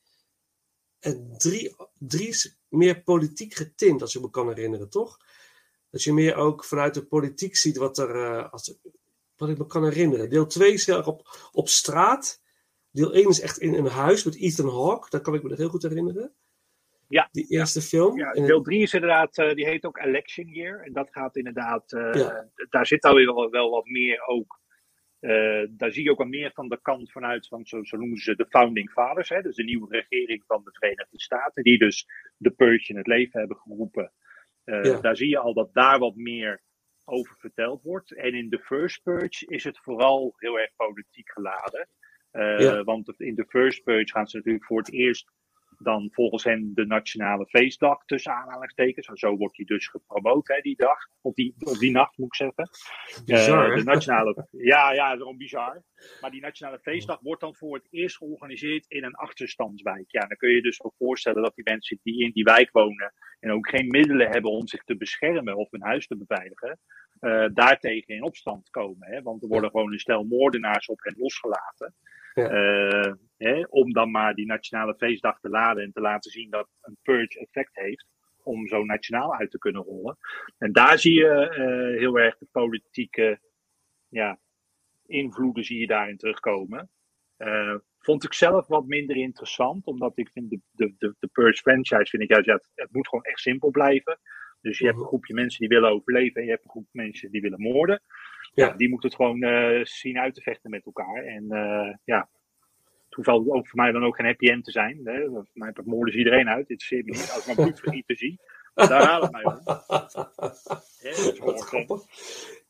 en 3, 3 meer politiek getint, als je me kan herinneren, toch? Dat je meer ook vanuit de politiek ziet wat er, uh, als, wat ik me kan herinneren. Deel 2 is heel erg op, op straat. Deel 1 is echt in een huis met Ethan Hawke. Dat kan ik me nog heel goed herinneren. Ja. Die eerste film. Ja, deel 3 is inderdaad, uh, die heet ook Election Year. En dat gaat inderdaad, uh, ja. daar zit alweer wel, wel wat meer ook. Uh, daar zie je ook al meer van de kant vanuit, van zo, zo noemen ze de Founding Fathers. Hè, dus de nieuwe regering van de Verenigde Staten. Die dus de Purge in het leven hebben geroepen. Uh, ja. Daar zie je al dat daar wat meer over verteld wordt. En in The First Purge is het vooral heel erg politiek geladen. Uh, ja. Want in The First Purge gaan ze natuurlijk voor het eerst dan volgens hen de nationale feestdag tussen aanhalingstekens. Zo wordt die dus gepromoot hè, die dag. Of die, of die nacht moet ik zeggen. Bizar, uh, de nationale, ja, ja, gewoon bizar. Maar die nationale feestdag wordt dan voor het eerst georganiseerd in een achterstandswijk. Ja, dan kun je je dus ook voorstellen dat die mensen die in die wijk wonen en ook geen middelen hebben om zich te beschermen of hun huis te beveiligen, uh, daartegen in opstand komen. Hè? Want er worden gewoon een stel moordenaars op hen losgelaten. Ja. Uh, hè, om dan maar die nationale feestdag te laden en te laten zien dat een purge effect heeft. Om zo nationaal uit te kunnen rollen. En daar zie je uh, heel erg de politieke ja, invloeden zie je daarin terugkomen. Uh, vond ik zelf wat minder interessant, omdat ik vind de, de, de, de Purge franchise, vind ik juist, ja, het, het moet gewoon echt simpel blijven. Dus je hebt een groepje mensen die willen overleven en je hebt een groep mensen die willen moorden. Ja. ja die moeten het gewoon uh, zien uit te vechten met elkaar. En uh, ja, het hoeft ook voor mij dan ook geen happy end te zijn. Hè. Voor mij moorden ze iedereen uit. Dit me niet. Als ik maar bloedvergieten zie, daar haal ik mij dat is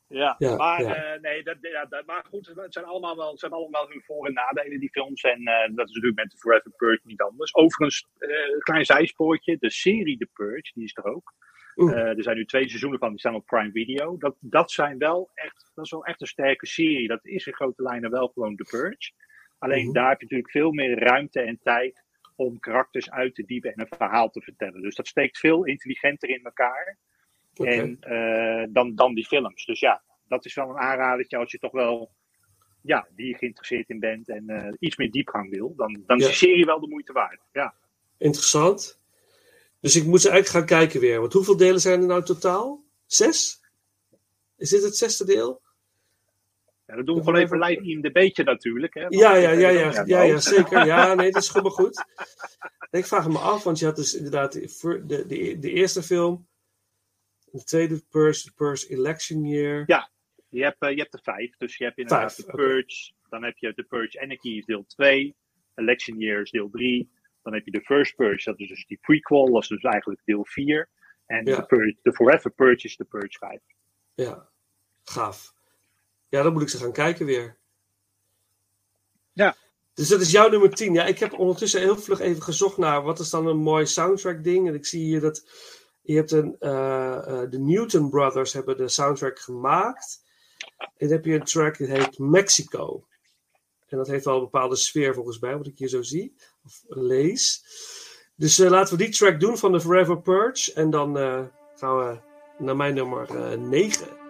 Ja, Ja, maar, ja. eh, nee, dat, ja, dat, maar goed, het zijn allemaal wel, het zijn allemaal hun voor- en nadelen, die films. En eh, dat is natuurlijk met The Forever Purge niet anders. Overigens, eh, een klein zijspoortje, de serie The Purge, die is er ook. Eh, er zijn nu twee seizoenen van, die staan op Prime Video. Dat, dat, zijn wel echt, dat is wel echt een sterke serie. Dat is in grote lijnen wel gewoon The Purge. Alleen Mhm. daar heb je natuurlijk veel meer ruimte en tijd om karakters uit te diepen en een verhaal te vertellen. Dus dat steekt veel intelligenter in elkaar. En, eh, dan, dan die films. Dus ja, dat is wel een aanradertje als je toch wel ja, die geïnteresseerd in bent en eh, iets meer diepgang wil. Dan, dan is die serie wel de moeite waard. Ja. Interessant. Dus ik moet ze eigenlijk gaan kijken weer. Want hoeveel delen zijn er nou totaal? Zes? Is dit het zesde deel? ja, dat doen we gewoon even live in de beetje natuurlijk. Hè, Ja, ja, ja, ja, ja, ja, zeker. Ja, nee, dat is gewoon maar goed. Ik vraag me af, want je had dus inderdaad de, de, de, de eerste film, de tweede Purge, de Purge Election Year. Ja, je hebt, eh, je hebt er vijf. Dus je hebt inderdaad Vijf, de. Purge. Dan heb je de Purge Anarchy is deel 2. Election Year is deel 3. Dan heb je de First Purge, dat is dus die prequel. Dat is dus eigenlijk deel 4. En Ja. de, Purge, de Forever Purge is de Purge 5. Ja, gaaf. Ja, dan moet ik ze gaan kijken weer. Ja. Dus dat is jouw nummer 10. Ja, ik heb ondertussen heel vlug even gezocht naar wat is dan een mooi soundtrack ding. En ik zie hier dat je hebt een, eh, eh, de Newton Brothers hebben de soundtrack gemaakt. En dan heb je een track die heet Mexico. En dat heeft wel een bepaalde sfeer volgens mij, wat ik hier zo zie. Of lees. Dus eh, laten we die track doen van de Forever Purge. En dan eh, gaan we naar mijn nummer 9.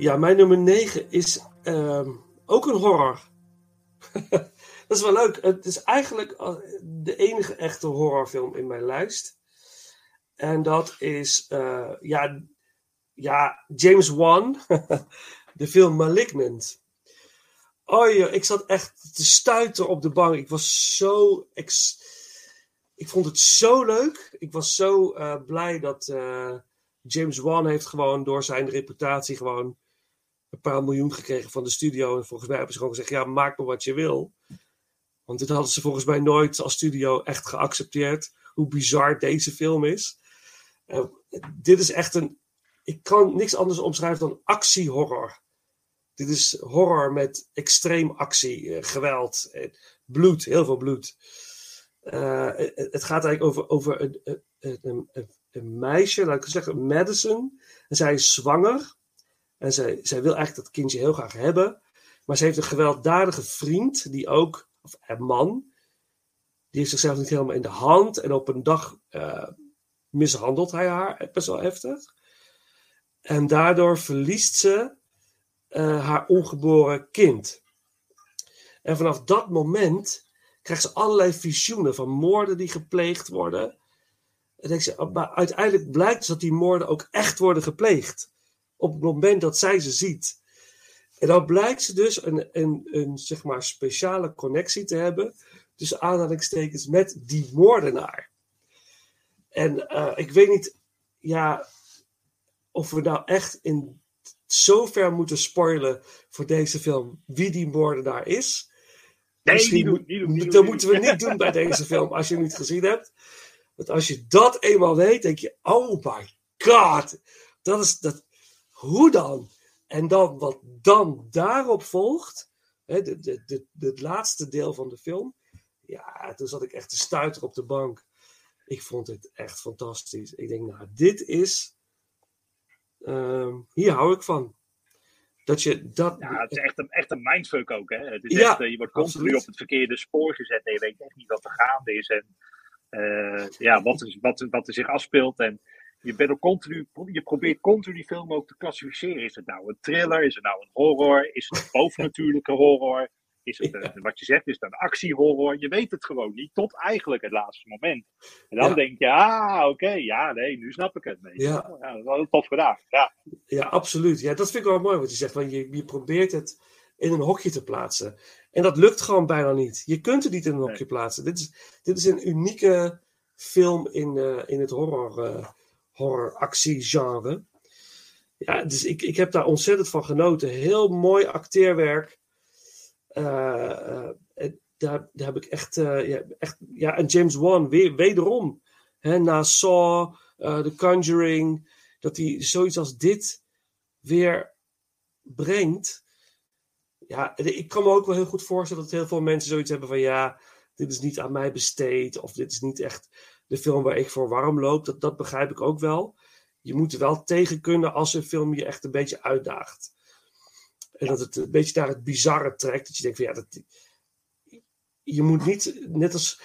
Ja, mijn nummer 9 is ehm, ook een horror. dat is wel leuk. Het is eigenlijk eh, de enige echte horrorfilm in mijn lijst. En dat is, uh, ja, ja, James Wan, de film Malignant. Oh ja, ik zat echt te stuiten op de bank. Ik was zo. Ik, ik vond het zo leuk. Ik was zo uh, blij dat uh, James Wan heeft gewoon door zijn reputatie gewoon een paar miljoen gekregen van de studio. En volgens mij hebben ze gewoon gezegd: ja, maak maar wat je wil. Want dit hadden ze volgens mij nooit als studio echt geaccepteerd. Hoe bizar deze film is. Uh, dit is echt een. Ik kan niks anders omschrijven dan actiehorror. Dit is horror met extreem actie, uh, geweld, uh, bloed, heel veel bloed. het gaat eigenlijk over, over een, een, een, een, meisje, laat ik zeggen, Madison. En zij is zwanger. En zij, zij wil eigenlijk dat kindje heel graag hebben. Maar ze heeft een gewelddadige vriend, die ook, of een man, die heeft zichzelf niet helemaal in de hand. En op een dag uh, mishandelt hij haar best wel heftig. En daardoor verliest ze haar ongeboren kind. En vanaf dat moment krijgt ze allerlei visioenen van moorden die gepleegd worden. En denk ze, maar uiteindelijk blijkt dat die moorden ook echt worden gepleegd. Op het moment dat zij ze ziet. En dan blijkt ze dus een, een, een zeg maar speciale connectie te hebben. Tussen aanhalingstekens met die moordenaar. En uh, ik weet niet, ja, of we nou echt in zo ver moeten spoilen voor deze film wie die moordenaar is. Nee, Misschien doen, doen, dat doen, moeten we niet doen bij deze film als je hem niet gezien hebt. Want als je dat eenmaal weet, denk je: oh my god, dat is dat. Hoe dan? En dan wat dan daarop volgt, hè, de, de, het laatste deel van de film. Ja, toen zat ik echt te stuiter op de bank. Ik vond het echt fantastisch. Ik denk, nou, dit is. Um, hier hou ik van. Dat je dat. Ja, het is echt een, echt een mindfuck ook. Hè? Het is Ja, echt, uh, je wordt continu op het verkeerde spoor gezet en je weet echt niet wat er gaande is. En uh, ja, wat, er, wat, wat er zich afspeelt. En je bent ook continu, je probeert continu die film ook te klassificeren. Is het nou een thriller? Is het nou een horror? Is het een bovennatuurlijke horror? Is het, een, wat je zegt, is het een actiehorror? Je weet het gewoon niet, tot eigenlijk het laatste moment. En dan Ja. denk je, ah, oké, ja, nee, nu snap ik het. Ja. wel. ja, dat is wel tof gedaan. Ja. Ja, absoluut. Ja, dat vind ik wel mooi wat je zegt. Want je, je probeert het in een hokje te plaatsen. En dat lukt gewoon bijna niet. Je kunt het niet in een hokje plaatsen. Dit is, dit is een unieke film in, eh, in het horror, eh, horror-actie-genre. Ja, dus ik, ik heb daar ontzettend van genoten. Heel mooi acteerwerk. Eh, eh, daar, daar heb ik echt, eh, ja, echt. Ja, en James Wan, weer, wederom. Hè, na Saw, eh, The Conjuring. Dat hij zoiets als dit weer brengt. Ja, ik kan me ook wel heel goed voorstellen dat heel veel mensen zoiets hebben van ja, dit is niet aan mij besteed. Of dit is niet echt de film waar ik voor warm loop. Dat, dat begrijp ik ook wel. Je moet er wel tegen kunnen als een film je echt een beetje uitdaagt. En dat het een beetje naar het bizarre trekt. Dat je denkt van ja, dat, je moet niet, net als,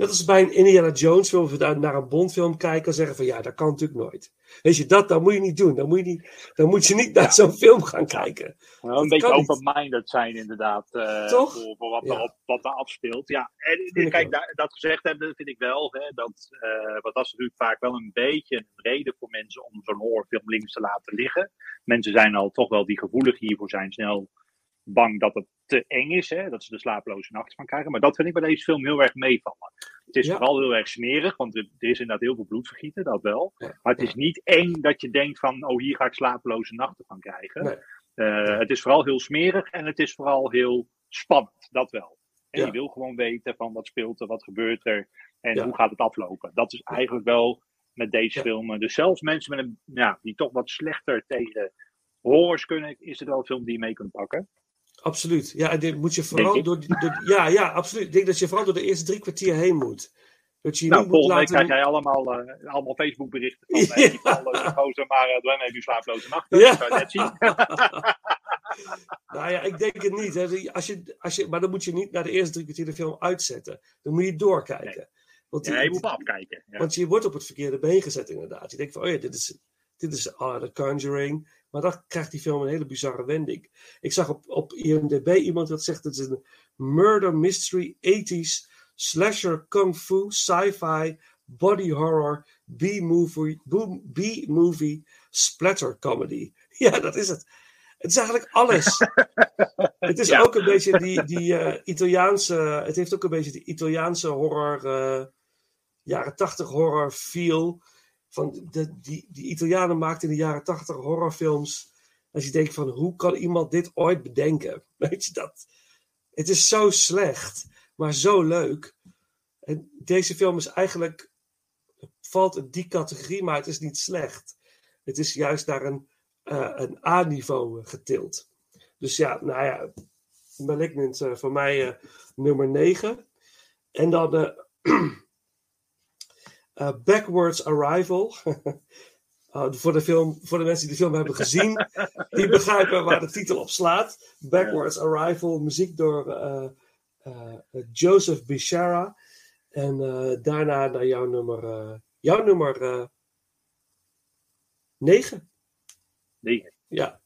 net als bij een Indiana Jones film, of naar een Bond film kijken en zeggen van ja, dat kan natuurlijk nooit. Weet je, dat, dat moet je niet doen. Dan moet je niet, dan moet je niet naar zo'n film gaan kijken. Dat een beetje open-minded zijn, inderdaad. eh, Toch? Voor, voor wat, Ja. er op, wat er afspeelt. Ja, en kijk, dat gezegd hebben, vind ik wel. Hè, dat, eh, want dat is natuurlijk vaak wel een beetje een reden voor mensen om zo'n horrorfilm links te laten liggen. Mensen zijn al toch wel die gevoelig hiervoor zijn, snel bang dat het te eng is. Hè, dat ze de slapeloze nachten van krijgen. Maar dat vind ik bij deze film heel erg meevallen. Het is Ja. vooral heel erg smerig, want er er is inderdaad heel veel bloedvergieten, dat wel. Maar het is niet eng dat je denkt van, oh hier ga ik slapeloze nachten van krijgen. Nee. Eh, het is vooral heel smerig en het is vooral heel spannend, dat wel. En Ja. je wil gewoon weten van wat speelt er, wat gebeurt er en Ja. hoe gaat het aflopen. Dat is eigenlijk wel met deze Ja. film. Dus zelfs mensen met een, ja, die toch wat slechter tegen horrors kunnen, is het wel een film die je mee kunt pakken. Absoluut. Ja, dit moet je vooral door, door. Ja, ja, absoluut. Ik denk dat je vooral door de eerste drie kwartier heen moet. Dat je je Nou, volgende laten. krijg jij allemaal, eh, allemaal Facebook berichten van Ja. eh, die gozer, maar uh, Dwayne heeft nu slaaploze nachten. Ja. Dat kan je net zien. Nou ja, ik denk het niet. Hè. Als je, als je, maar dan moet je niet naar de eerste drie kwartier de film uitzetten. Dan moet je doorkijken. Want, die- Ja, je moet maar afkijken. Ja. want je wordt op het verkeerde been gezet, inderdaad. Je denkt van, oh ja, dit is, dit is ah, The Conjuring. Maar dan krijgt die film een hele bizarre wending. Ik zag op, op IMDb iemand dat zegt dat het is een murder mystery 80s slasher kung fu sci-fi body horror B-movie B-movie splatter comedy. Ja, dat is het. Het is eigenlijk alles. het is ook een beetje die, die uh, Italiaanse. Het heeft ook een beetje die Italiaanse horror. Uh, jaren tachtig horror feel. Van de, die, die Italianen maakten in de jaren tachtig horrorfilms. Als je denkt van hoe kan iemand dit ooit bedenken? Weet je dat? Het is zo slecht, maar zo leuk. En deze film is eigenlijk. valt in die categorie, maar het is niet slecht. Het is juist naar een uh, een A-niveau getild. Dus ja, nou ja, Malignant uh, voor mij nummer 9. En dan Backwards Arrival. voor, de film, voor de mensen die de film hebben gezien, die begrijpen waar de titel op slaat. Backwards Arrival, muziek door Joseph Bishara. En daarna naar jouw nummer, jouw nummer 9. 9. Ja.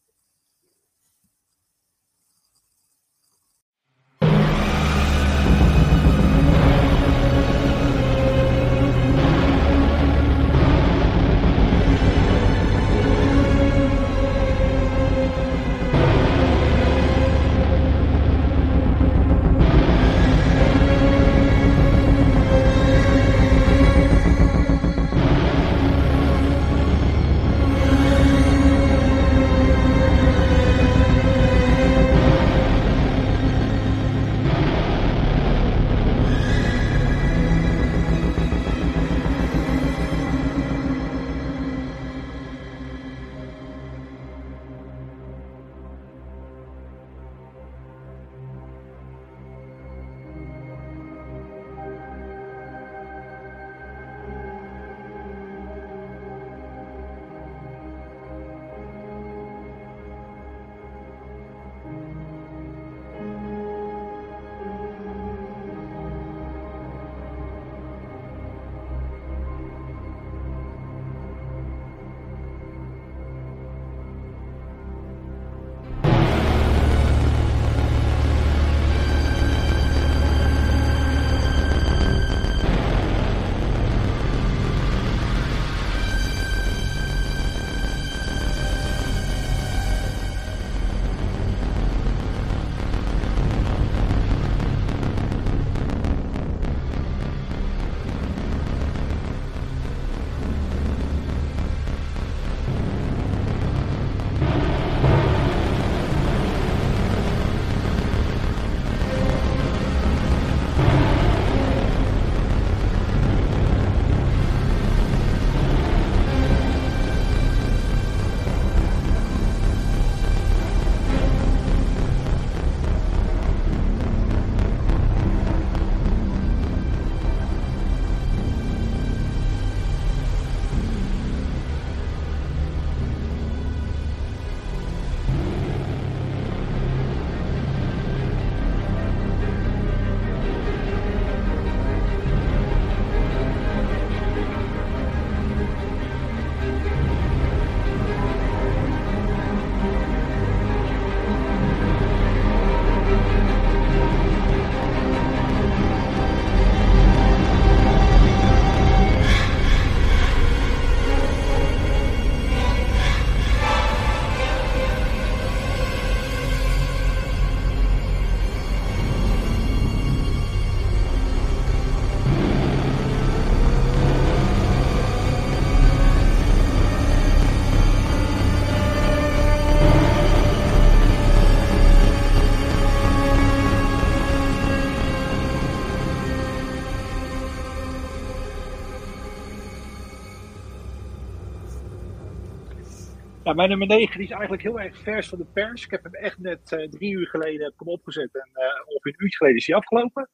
Mijn nummer 9 die is eigenlijk heel erg vers van de pers. Ik heb hem echt net uh, drie uur geleden heb ik hem opgezet en uh, ongeveer een uurtje geleden is hij afgelopen.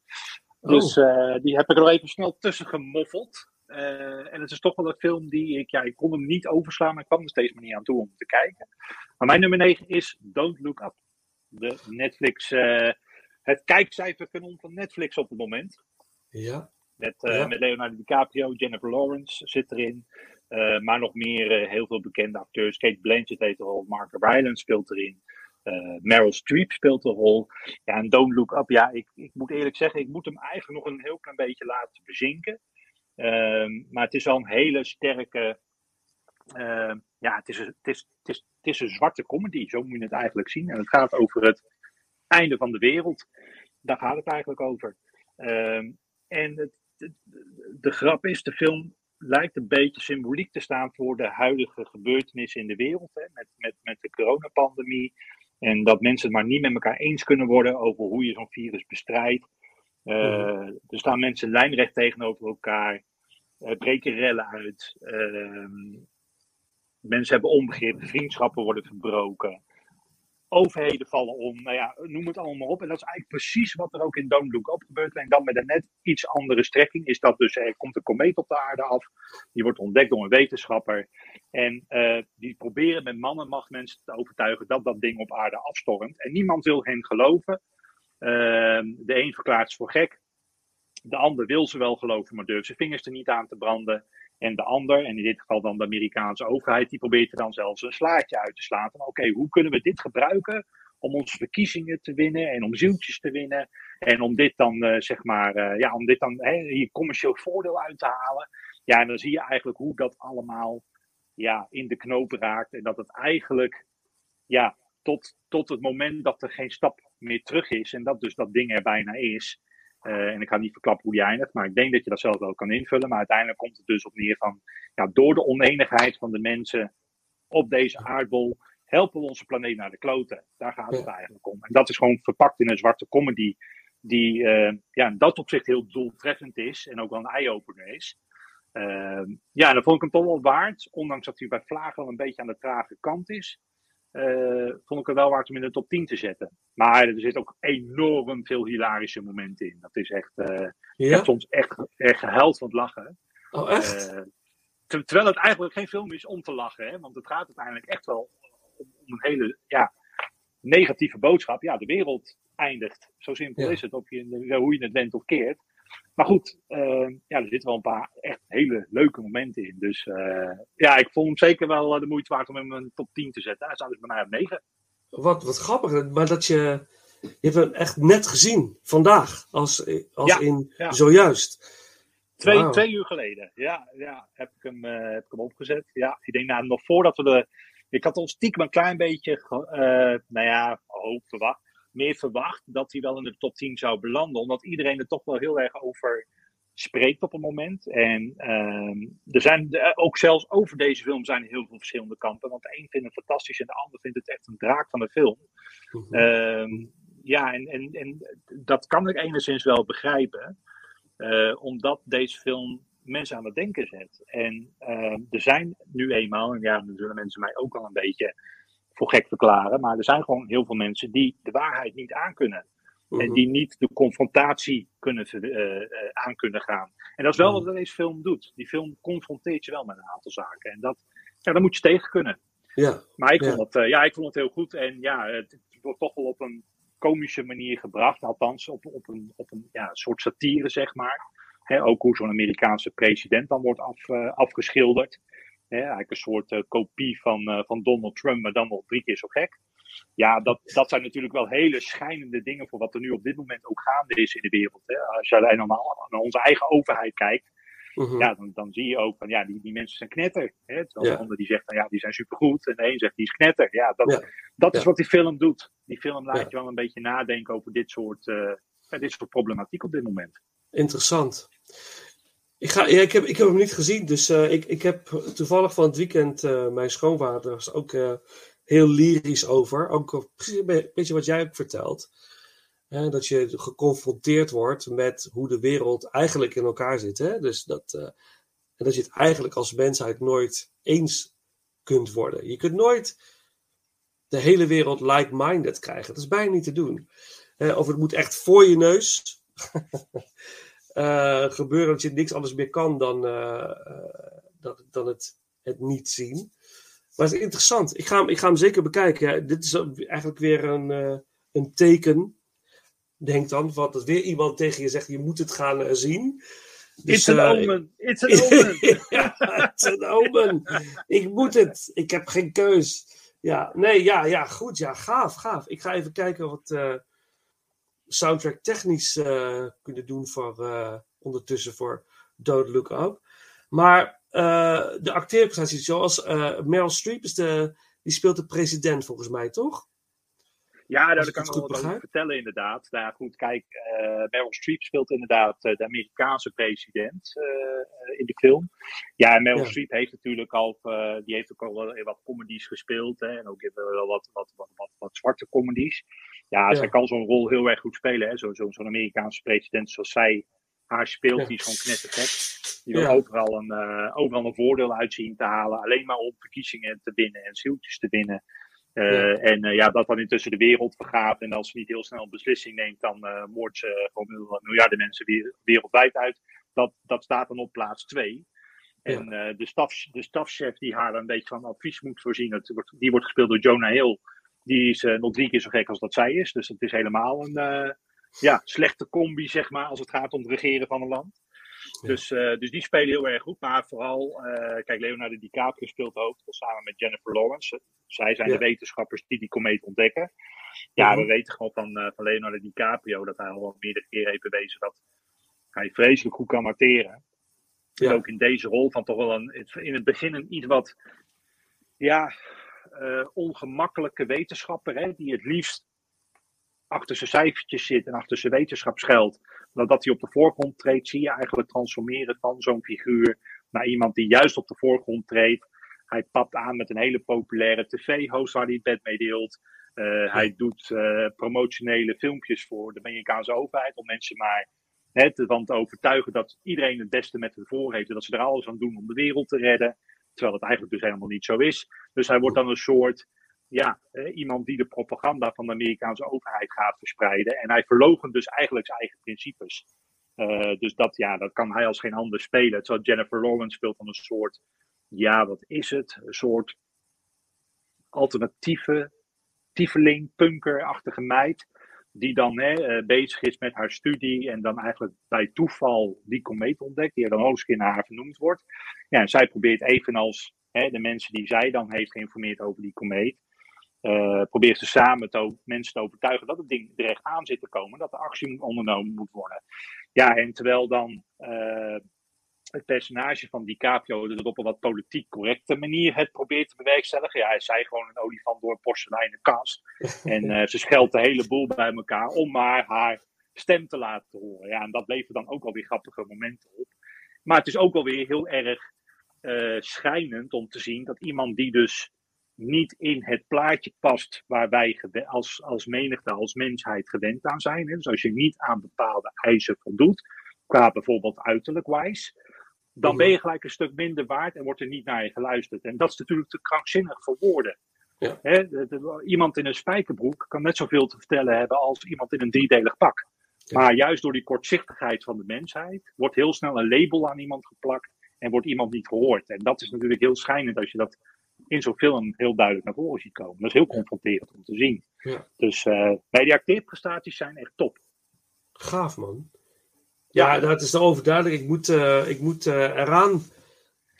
Dus uh, die heb ik er nog even snel tussen gemoffeld. en het is toch wel een film die ik, ja, ik kon hem niet overslaan, maar ik kwam er steeds maar niet aan toe om te kijken. Maar mijn nummer 9 is Don't Look Up. De Netflix, het kijkcijferkanon van Netflix op het moment. Ja. Met, ja. met Leonardo DiCaprio, Jennifer Lawrence zit erin. Uh, maar nog meer uh, heel veel bekende acteurs. Kate Blanchett heeft de rol, Mark Rylance speelt erin. Uh, Meryl Streep speelt de rol. Ja, en Don't Look Up, ja, ik, ik moet eerlijk zeggen, ik moet hem eigenlijk nog een heel klein beetje laten bezinken. Ehm, maar het is wel een hele sterke. Ehm, ja, het is, een, het, is, het, is, een zwarte comedy, zo moet je het eigenlijk zien. En het gaat over het einde van de wereld. Daar gaat het eigenlijk over. Ehm, en het, de grap is, de film lijkt een beetje symboliek te staan voor de huidige gebeurtenissen in de wereld. Hè, met, met, met de coronapandemie. En dat mensen het maar niet met elkaar eens kunnen worden over hoe je zo'n virus bestrijdt. Uh, Er staan mensen lijnrecht tegenover elkaar. Uh, breken rellen uit. Uh, mensen hebben onbegrip. Vriendschappen worden verbroken. Overheden vallen om. Nou ja, noem het allemaal op. En dat is eigenlijk precies wat er ook in Don't Look Up gebeurt. En dan met een net iets andere strekking. Is dat dus er komt een komeet op de aarde af. Die wordt ontdekt door een wetenschapper. En uh, die proberen met man en macht mensen te overtuigen dat dat ding op aarde afstormt. En niemand wil hen geloven. Uh, de een verklaart ze voor gek. De ander wil ze wel geloven, maar durft zijn vingers er niet aan te branden. En de ander, en in dit geval dan de Amerikaanse overheid, die probeert er dan zelfs een slaatje uit te slaan. Van oké, hoe kunnen we dit gebruiken om onze verkiezingen te winnen en om zieltjes te winnen. En om dit dan, uh, zeg maar, uh, ja, om dit dan hier commercieel voordeel uit te halen. Ja, en dan zie je eigenlijk hoe dat allemaal ja, in de knoop raakt. En dat het eigenlijk, ja, tot, tot het moment dat er geen stap meer terug is. En dat dus dat ding er bijna is. Uh, en ik ga niet verklappen hoe die eindigt, maar ik denk dat je dat zelf wel kan invullen. Maar uiteindelijk komt het dus op neer van, ja, door de oneenigheid van de mensen op deze aardbol, helpen we onze planeet naar de kloten. Daar gaat het eigenlijk om. En dat is gewoon verpakt in een zwarte comedy, die uh, ja, in dat opzicht heel doeltreffend is en ook wel een eye-opener is. Uh, ja, en dan vond ik hem toch wel waard, ondanks dat hij bij Vlaag wel een beetje aan de trage kant is. Uh, vond ik het wel waard om in de top 10 te zetten. Maar er zit ook enorm veel hilarische momenten in. Dat is echt, uh, ja? echt soms echt, echt gehuild van het lachen. Oh, echt? Uh, ter, terwijl het eigenlijk geen film is om te lachen. Hè? Want het gaat uiteindelijk echt wel om, om een hele ja, negatieve boodschap. Ja, de wereld eindigt. Zo simpel ja. is het, of je, hoe je het bent of keert. Maar goed, uh, ja, er zitten wel een paar echt hele leuke momenten in. Dus uh, ja, ik vond hem zeker wel de moeite waard om hem in een top 10 te zetten. Hij staat dus bij mij op 9. Wat, wat grappig, maar dat je. Je hebt hem echt net gezien, vandaag, als, als ja, in ja. zojuist. Twee, wow. twee uur geleden, ja, ja heb, ik hem, uh, heb ik hem opgezet. Ja, ik denk nou, nog voordat we de. Ik had ons stiekem een klein beetje, nou ja, hoop verwacht meer verwacht dat hij wel in de top 10 zou belanden. Omdat iedereen er toch wel heel erg over spreekt op het moment. En uh, er zijn ook zelfs over deze film zijn heel veel verschillende kampen. Want de een vindt het fantastisch en de ander vindt het echt een draak van de film. Mm-hmm. Uh, ja, en, en, en dat kan ik enigszins wel begrijpen. Uh, omdat deze film mensen aan het denken zet. En er zijn nu eenmaal, en ja, dan zullen mensen mij ook al een beetje voor gek verklaren. Maar er zijn gewoon heel veel mensen die de waarheid niet aankunnen. En die niet de confrontatie kunnen, uh, uh, aan kunnen gaan. En dat is wel mm-hmm. wat deze film doet. Die film confronteert je wel met een aantal zaken. En dat, ja, daar moet je tegen kunnen. Ja. Maar ik vond, ja. het, uh, ja, ik vond het heel goed. En ja, het wordt toch wel op een komische manier gebracht. Althans, op, op een, op een ja, soort satire, zeg maar. He, ook hoe zo'n Amerikaanse president dan wordt af, afgeschilderd. Hè, eigenlijk een soort uh, kopie van, uh, van Donald Trump, maar dan nog drie keer zo gek. Ja, dat, dat zijn natuurlijk wel hele schijnende dingen voor wat er nu op dit moment ook gaande is in de wereld. Hè. Als je alleen naar, naar onze eigen overheid kijkt, uh-huh. ja, dan, dan zie je ook van ja, die, die mensen zijn knetter. Hè. Terwijl ja. de ander die zegt van ja, die zijn supergoed. En de een zegt die is knetter. Ja, dat, ja. dat is ja. wat die film doet. Die film laat je wel een beetje nadenken over dit soort, uh, dit soort problematiek op dit moment. Interessant. Ik, ga, ik, heb, ik heb hem niet gezien, dus uh, ik, ik heb toevallig van het weekend uh, mijn schoonvader was ook uh, heel lyrisch over. Ook precies een beetje wat jij ook vertelt. Hè, dat je geconfronteerd wordt met hoe de wereld eigenlijk in elkaar zit. Hè? Dus dat, en dat je het eigenlijk als mensheid nooit eens kunt worden. Je kunt nooit de hele wereld like-minded krijgen. Dat is bijna niet te doen. of het moet echt voor je neus. Uh, gebeuren dat je niks anders meer kan dan, uh, uh, dan, dan het, het niet zien. Maar het is interessant. Ik ga hem, ik ga hem zeker bekijken. Ja, dit is eigenlijk weer een, een teken. Denk dan, wat dat weer iemand tegen je zegt: je moet het gaan zien. It's an eh, omen. It's an omen. ja, it's an omen. Ik moet het. Ik heb geen keus. Ja, nee, ja, ja, goed. Ja, gaaf, gaaf. Ik ga even kijken wat eh, soundtrack technisch eh, kunnen doen voor, eh, ondertussen voor Don't Look Up. Maar eh, de acteerprestaties, zoals Meryl Streep, is de, die speelt de president volgens mij, toch? Ja, nou, daar kan ik wel wat over vertellen inderdaad. Nou ja, goed, kijk, eh Meryl Streep speelt inderdaad eh, de Amerikaanse president eh, in de film. Ja, en Meryl Ja. Streep heeft natuurlijk al, die heeft ook al wat comedies gespeeld. Hè, en ook in wel wat, wat, wat, wat, wat zwarte comedies. Ja, Ja. zij kan zo'n rol heel erg goed spelen. Hè. Zo, zo, zo'n Amerikaanse president zoals zij haar speelt, die is gewoon knettergek. Die wil overal, een, overal een voordeel uitzien te halen. Alleen maar om verkiezingen te winnen en zieltjes te winnen. Eh, Ja. En eh, ja, dat dan intussen de wereld vergaat. En als ze niet heel snel een beslissing neemt, dan eh moordt ze gewoon mil- miljarden mensen weer- wereldwijd uit. Dat, dat staat dan op plaats twee. En de, staf, de stafchef die haar een beetje van advies moet voorzien, het wordt, die wordt gespeeld door Jonah Hill. Die is nog drie keer zo gek als dat zij is. Dus het is helemaal een ja, slechte combi, zeg maar, als het gaat om het regeren van een land. Dus, eh, dus die spelen heel erg goed. Maar vooral, eh, kijk, Leonardo DiCaprio speelt de hoofdrol samen met Jennifer Lawrence. Zij zijn Ja. de wetenschappers die die komeet ontdekken. Ja, Mhm. we weten gewoon van, eh, van Leonardo DiCaprio dat hij al meerdere keren heeft bewezen dat hij vreselijk goed kan acteren. Ja. En ook in deze rol van toch wel een, in het begin een iets wat ja, ongemakkelijke wetenschapper, hè, die het liefst achter zijn cijfertjes zit en achter zijn wetenschap schuilt. Maar dat hij op de voorgrond treedt, zie je eigenlijk transformeren van zo'n figuur naar iemand die juist op de voorgrond treedt. Hij papt aan met een hele populaire tv-host waar hij het bed mee deelt. Eh, Hij doet eh, promotionele filmpjes voor de Amerikaanse overheid om mensen maar hè, te, van te overtuigen dat iedereen het beste met hen voor heeft en dat ze er alles aan doen om de wereld te redden. Terwijl het eigenlijk dus helemaal niet zo is. Dus hij wordt dan een soort ja, eh, iemand die de propaganda van de Amerikaanse overheid gaat verspreiden. En hij verloochent dus eigenlijk zijn eigen principes. Eh, dus dat, ja, dat kan hij als geen ander spelen. Terwijl Jennifer Lawrence speelt dan een soort, ja, wat is het? Een soort alternatieve, tiefeling, punkerachtige meid. Die dan hè, eh, bezig is met haar studie en dan eigenlijk bij toeval die komeet ontdekt, die er dan ook eens haar vernoemd wordt. Ja, en zij probeert evenals hè, de mensen die zij dan heeft geïnformeerd over die komeet, eh, probeert ze samen te, mensen te overtuigen dat het ding er echt aan zit te komen, dat er actie ondernomen moet worden. Ja, en terwijl dan eh, het personage van DiCaprio het op een wat politiek correcte manier het probeert te bewerkstelligen. Ja, hij zei gewoon een olifant door een porseleinen kast. En eh, ze scheldt de hele boel bij elkaar om maar haar stem te laten horen. Ja, en dat levert dan ook alweer grappige momenten op. Maar het is ook alweer heel erg schrijnend om te zien dat iemand die dus niet in het plaatje past waar wij als, als menigte, als mensheid gewend aan zijn. Hè. Dus als je niet aan bepaalde eisen voldoet, qua bijvoorbeeld uiterlijk wijs, dan ben je gelijk een stuk minder waard en wordt er niet naar je geluisterd. En dat is natuurlijk te krankzinnig voor woorden. Ja. Hè, de- de- iemand in een spijkerbroek kan net zoveel te vertellen hebben als iemand in een driedelig pak. Maar juist door die kortzichtigheid van de mensheid wordt heel snel een label aan iemand geplakt en wordt iemand niet gehoord. En dat is natuurlijk heel schijnend als je dat in zo'n film heel duidelijk naar voren ziet komen. Dat is heel confronterend om te zien. Ja. Dus eh nee, die acteerprestaties zijn echt top. Gaaf, man. Ja, dat is overduidelijk. Ik moet, eh, ik moet eh, eraan.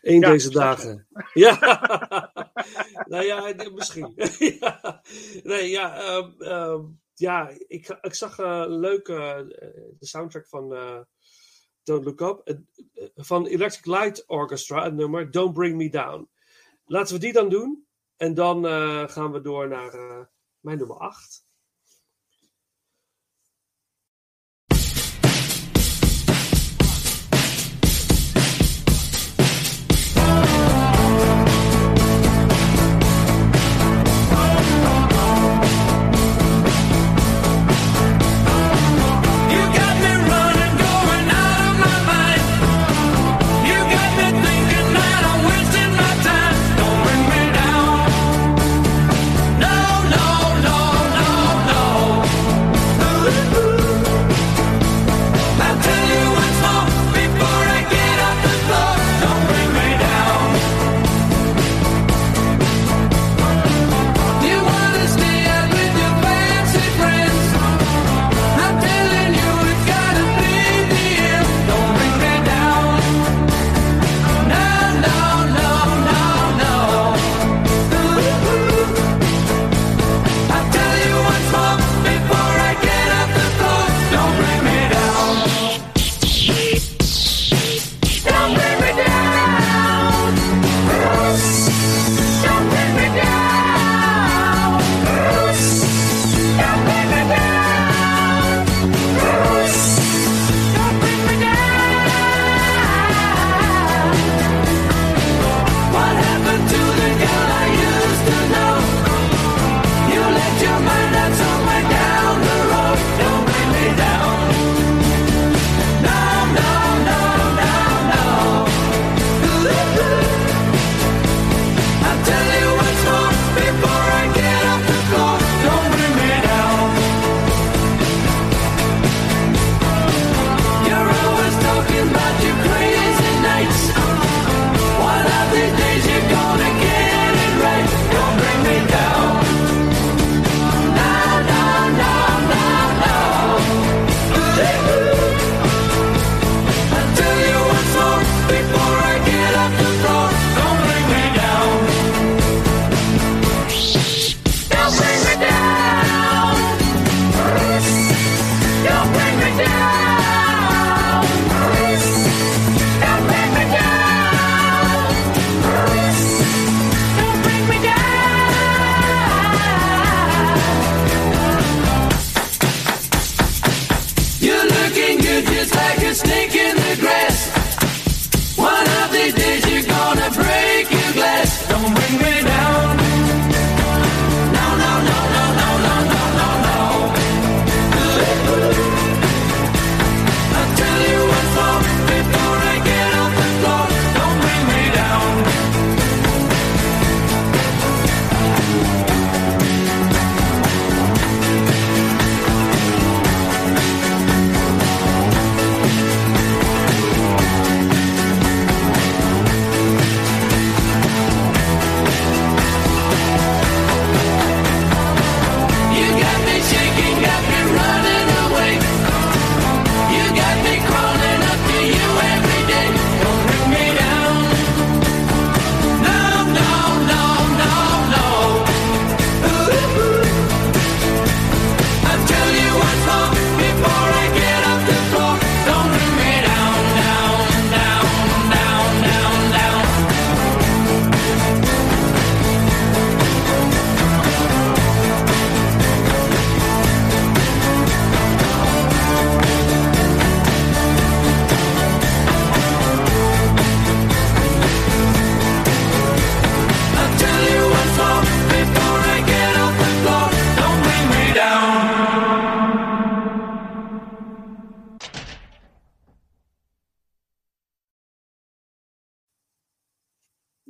Ja, deze dagen. Ja. nou ja, misschien. ja. Nee, ja. ehm, ehm, ja, ik, ik zag een leuke de soundtrack van Don't Look Up. van Electric Light Orchestra, het nummer Don't Bring Me Down. Laten we die dan doen. En dan eh, gaan we door naar eh, mijn nummer 8.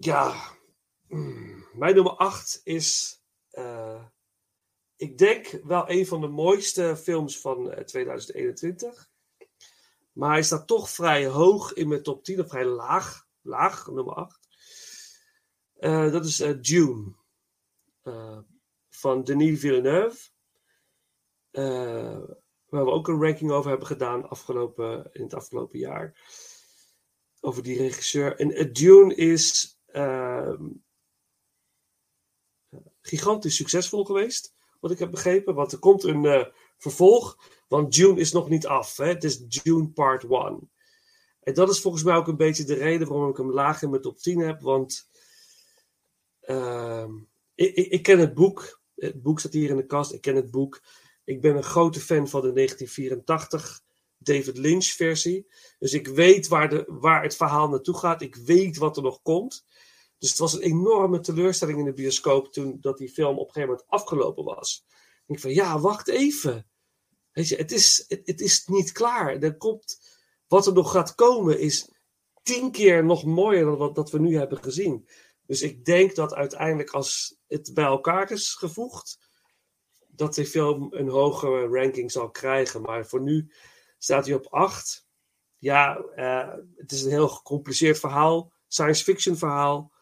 Ja, mm, mijn nummer 8 is, eh, ik denk wel een van de mooiste films van eh, 2021. Maar hij staat toch vrij hoog in mijn top 10, of vrij laag, laag, nummer 8. Eh, dat is eh, Dune, eh, van Denis Villeneuve. Eh, waar we ook een ranking over hebben gedaan afgelopen, in het afgelopen jaar. Over die regisseur. En eh, Dune is ehm, gigantisch succesvol geweest, wat ik heb begrepen. Want er komt een eh, vervolg, want Dune is nog niet af. Hè? Het is Dune Part 1. En dat is volgens mij ook een beetje de reden waarom ik hem laag in mijn top 10 heb. Want ehm, ik, ik, ik ken het boek. Het boek staat hier in de kast. Ik ken het boek. Ik ben een grote fan van de 1984 David Lynch versie. Dus ik weet waar, de, waar het verhaal naartoe gaat. Ik weet wat er nog komt. Dus het was een enorme teleurstelling in de bioscoop toen dat die film op een gegeven moment afgelopen was. Ik denk van ja, wacht even. Weet je, het is, het, is niet klaar. Er komt, wat er nog gaat komen is tien keer nog mooier dan wat dat we nu hebben gezien. Dus ik denk dat uiteindelijk als het bij elkaar is gevoegd, dat die film een hogere ranking zal krijgen. Maar voor nu staat hij op 8. Ja, eh, het is een heel gecompliceerd verhaal, science fiction verhaal.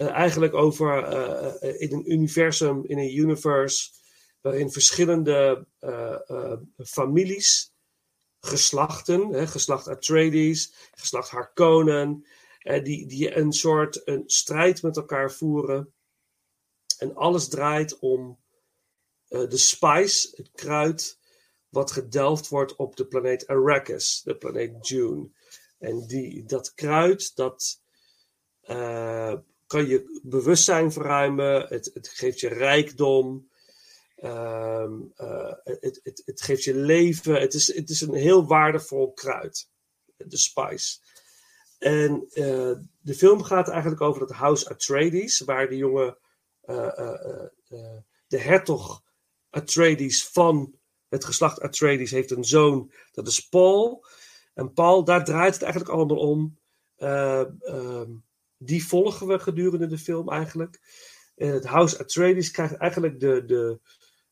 Eh, eigenlijk over eh, eh, in een universum, in een universe, waarin verschillende families, geslachten, hè, geslacht Atreides, geslacht Harkonnen, die, die een soort een strijd met elkaar voeren. En alles draait om de spice, het kruid, wat gedelft wordt op de planeet Arrakis, de planeet Dune. En die, dat kruid, dat kan je bewustzijn verruimen, het, het geeft je rijkdom, ehm, eh, het, het, het geeft je leven. Het is, het is een heel waardevol kruid, de spice. En eh, de film gaat eigenlijk over het House Atreides, waar de jonge, eh, de hertog Atreides van het geslacht Atreides heeft een zoon, dat is Paul. En Paul, daar draait het eigenlijk allemaal om. Eh, ehm, die volgen we gedurende de film eigenlijk. En het House Atreides krijgt eigenlijk de, de,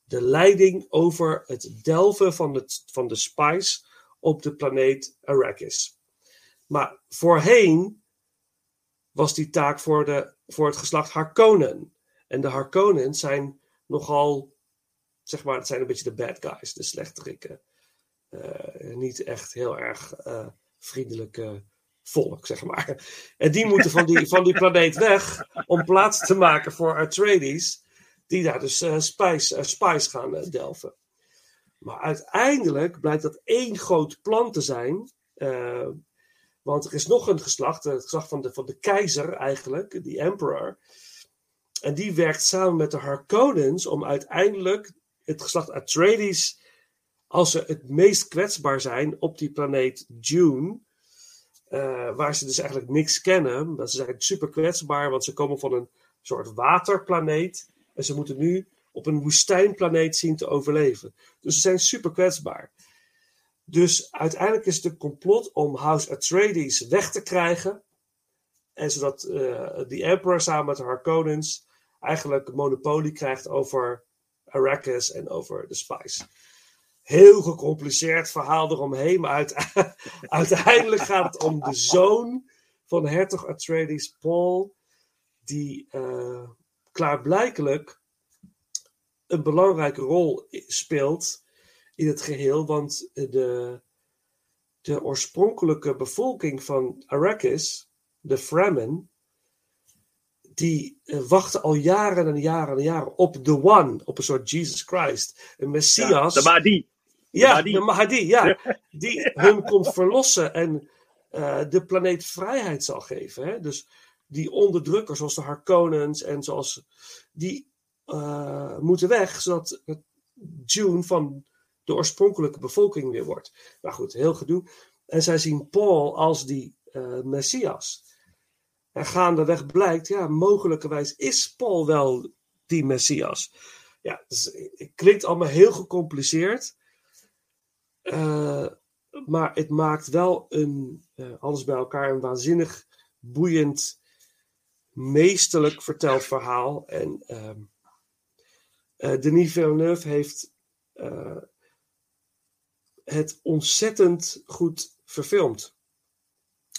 de leiding over het delven van, het, van de spice op de planeet Arrakis. Maar voorheen was die taak voor, de, voor het geslacht Harkonnen. En de Harkonnen zijn nogal, zeg maar, het zijn een beetje de bad guys, de slechterikken. Eh, niet echt heel erg eh, vriendelijke volk, zeg maar. En die moeten van die, van die planeet weg om plaats te maken voor Atreides, die daar dus eh, spice gaan eh, delven. Maar uiteindelijk blijkt dat één groot plan te zijn. want er is nog een geslacht, het geslacht van de, van de keizer eigenlijk, die emperor. En die werkt samen met de Harkonnens om uiteindelijk het geslacht Atreides als ze het meest kwetsbaar zijn op die planeet June, eh, waar ze dus eigenlijk niks kennen. Dat ze zijn super kwetsbaar, want ze komen van een soort waterplaneet. En ze moeten nu op een woestijnplaneet zien te overleven. Dus ze zijn super kwetsbaar. Dus uiteindelijk is het een complot om House Atreides weg te krijgen. En zodat eh de Emperor samen met Harkonnens eigenlijk een monopolie krijgt over Arrakis en over de Spice. Heel gecompliceerd verhaal eromheen, maar uit- uiteindelijk gaat het om de zoon van hertog Atreides, Paul, die eh, klaarblijkelijk een belangrijke rol speelt in het geheel, want de, de oorspronkelijke bevolking van Arrakis, de Fremen, die eh, wachten al jaren en jaren en jaren op The One, op een soort Jesus Christ, een Messias. Ja, de Mahdi. Ja, Mahdi. de Mahdi, ja. Die hun komt verlossen en eh, de planeet vrijheid zal geven. Hè? Dus die onderdrukkers, zoals de Harkonnens en zoals. die eh, moeten weg, zodat het June van de oorspronkelijke bevolking weer wordt. Nou goed, heel gedoe. En zij zien Paul als die eh, Messias. En gaandeweg blijkt, ja, mogelijkerwijs is Paul wel die Messias. Ja, dus het klinkt allemaal heel gecompliceerd. Eh, maar het maakt wel een, eh, alles bij elkaar een waanzinnig boeiend, meesterlijk verteld verhaal. En ehm eh, Denis Villeneuve heeft het ontzettend goed verfilmd.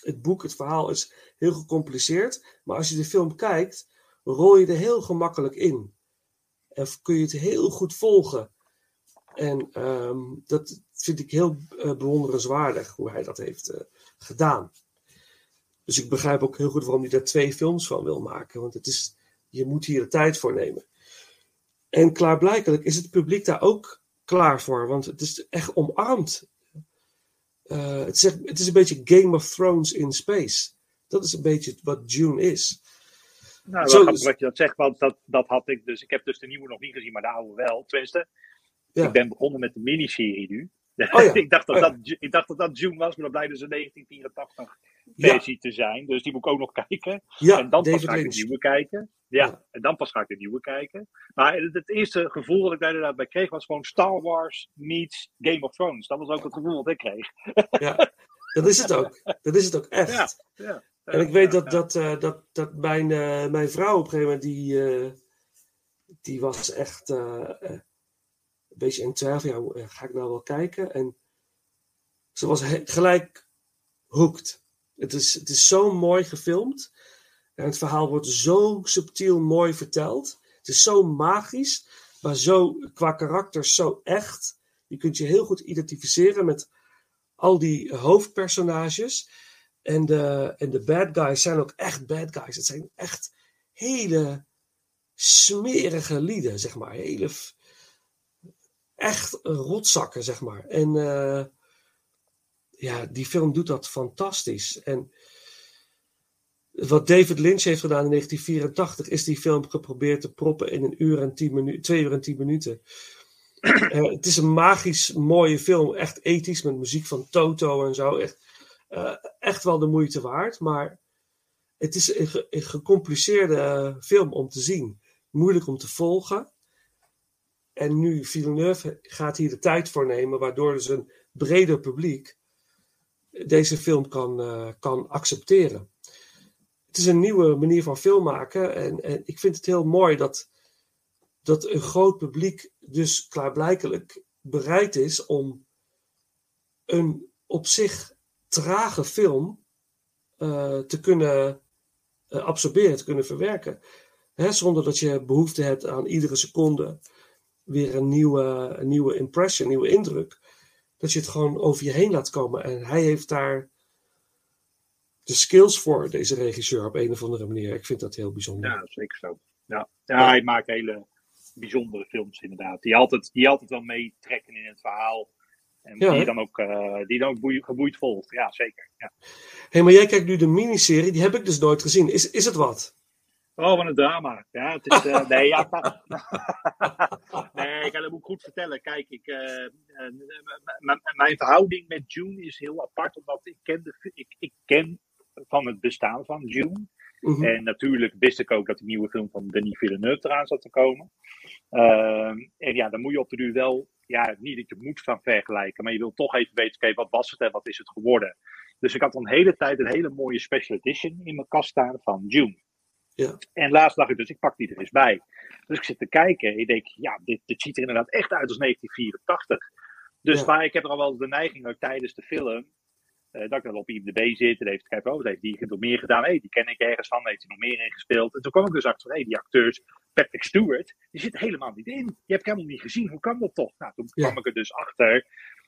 Het boek, het verhaal is heel gecompliceerd, maar als je de film kijkt, rol je er heel gemakkelijk in. En kun je het heel goed volgen. En ehm, dat vind ik heel eh, bewonderenswaardig hoe hij dat heeft eh, gedaan. Dus ik begrijp ook heel goed waarom hij daar twee films van wil maken. Want het is, je moet hier de tijd voor nemen. En klaarblijkelijk is het publiek daar ook klaar voor. Want het is echt omarmd. Eh, het, is echt- het is een beetje Game of Thrones in space. Dat is een beetje wat June is. Nou, Zo- dat je dat zegt, want dat, dat had ik dus. Ik heb dus de nieuwe nog niet gezien, maar de oude wel. Tenminste, Ja. ik ben begonnen met de miniserie nu. Oh ja. ik, dacht dat Oh dat, ik dacht dat dat June was, maar dat blijkt dus een 1984 Ja. versie te zijn. Dus die moet ik ook nog kijken. Ja, en dan pas ga ik Lynch. de nieuwe kijken. Ja, en dan pas ga ik de nieuwe kijken. Maar het, het eerste gevoel dat ik daar inderdaad bij kreeg was gewoon Star Wars meets Game of Thrones. Dat was ook het gevoel dat ik kreeg. Ja, dat is het ook. Dat is het ook echt. En ik weet dat, dat, eh, dat, dat mijn, eh, mijn vrouw op een gegeven moment, die, eh, die was echt een beetje in twijfel. Ja, eh, ga ik nou wel kijken? En ze was gelijk hooked. Het is, het is zo mooi gefilmd. En het verhaal wordt zo subtiel mooi verteld. Het is zo magisch, maar zo qua karakters zo echt. Je kunt je heel goed identificeren met al die hoofdpersonages. En de, en de bad guys zijn ook echt bad guys. Het zijn echt hele smerige lieden, zeg maar. Hele, echt rotzakken, zeg maar. En eh, ja, die film doet dat fantastisch. En wat David Lynch heeft gedaan in 1984, is die film geprobeerd te proppen in een uur en tien minuten, twee uur en tien minuten. Eh, het is een magisch mooie film, echt ethisch, met muziek van Toto en zo. Echt, eh, echt wel de moeite waard, maar het is een, een gecompliceerde film om te zien. Moeilijk om te volgen. En nu Villeneuve gaat hier de tijd voor nemen, waardoor dus een breder publiek deze film kan, eh, kan accepteren. Het is een nieuwe manier van film maken en, en ik vind het heel mooi dat, dat een groot publiek dus klaarblijkelijk bereid is om een op zich trage film eh, te kunnen eh, absorberen, te kunnen verwerken. Hè, zonder dat je behoefte hebt aan iedere seconde weer een nieuwe, een nieuwe impression, een nieuwe indruk. Dat je het gewoon over je heen laat komen. En hij heeft daar de skills voor, deze regisseur, op een of andere manier. Ik vind dat heel bijzonder. Ja, zeker zo. Ja. Ja, hij maakt hele bijzondere films inderdaad. Die altijd, die altijd wel meetrekken in het verhaal. En Ja, die, dan ook, eh, die dan ook boei- geboeid volgt. Ja, zeker. Ja. hey, maar jij kijkt nu de miniserie, die heb ik dus nooit gezien. Is, is het wat? Oh, wat een drama. Ja, het is, eh, nee, ja, nee, ik kan het ook goed vertellen. Kijk, ik, eh, eh, mijn verhouding met June is heel apart, omdat ik ken, de, ik, ik ken van het bestaan van June. Mhm. En natuurlijk wist ik ook dat die nieuwe film van Denis Villeneuve eraan zat te komen. Ehm, en ja, dan moet je op de duur wel, ja, niet dat je moet van vergelijken, maar je wil toch even weten, oké, wat was het en wat is het geworden? Dus ik had al een hele tijd een hele mooie special edition in mijn kast staan van June. Ja. En laatst dacht ik dus, ik pak die er eens bij. Dus ik zit te kijken en ik denk, ja, dit, dit ziet er inderdaad echt uit als 1984. Dus Ja. maar ik heb er al wel de neiging ook tijdens de film, eh, dat ik dan op IMDb zit en even kijken, oh, wat heeft die nog meer gedaan? Hé, die ken ik ergens van, heeft hij nog meer ingespeeld? En toen kwam ik dus achter, hé, die acteurs, Patrick Stewart, die zit helemaal niet in. Die heb ik helemaal niet gezien, hoe kan dat toch? Nou, toen Ja. kwam ik er dus achter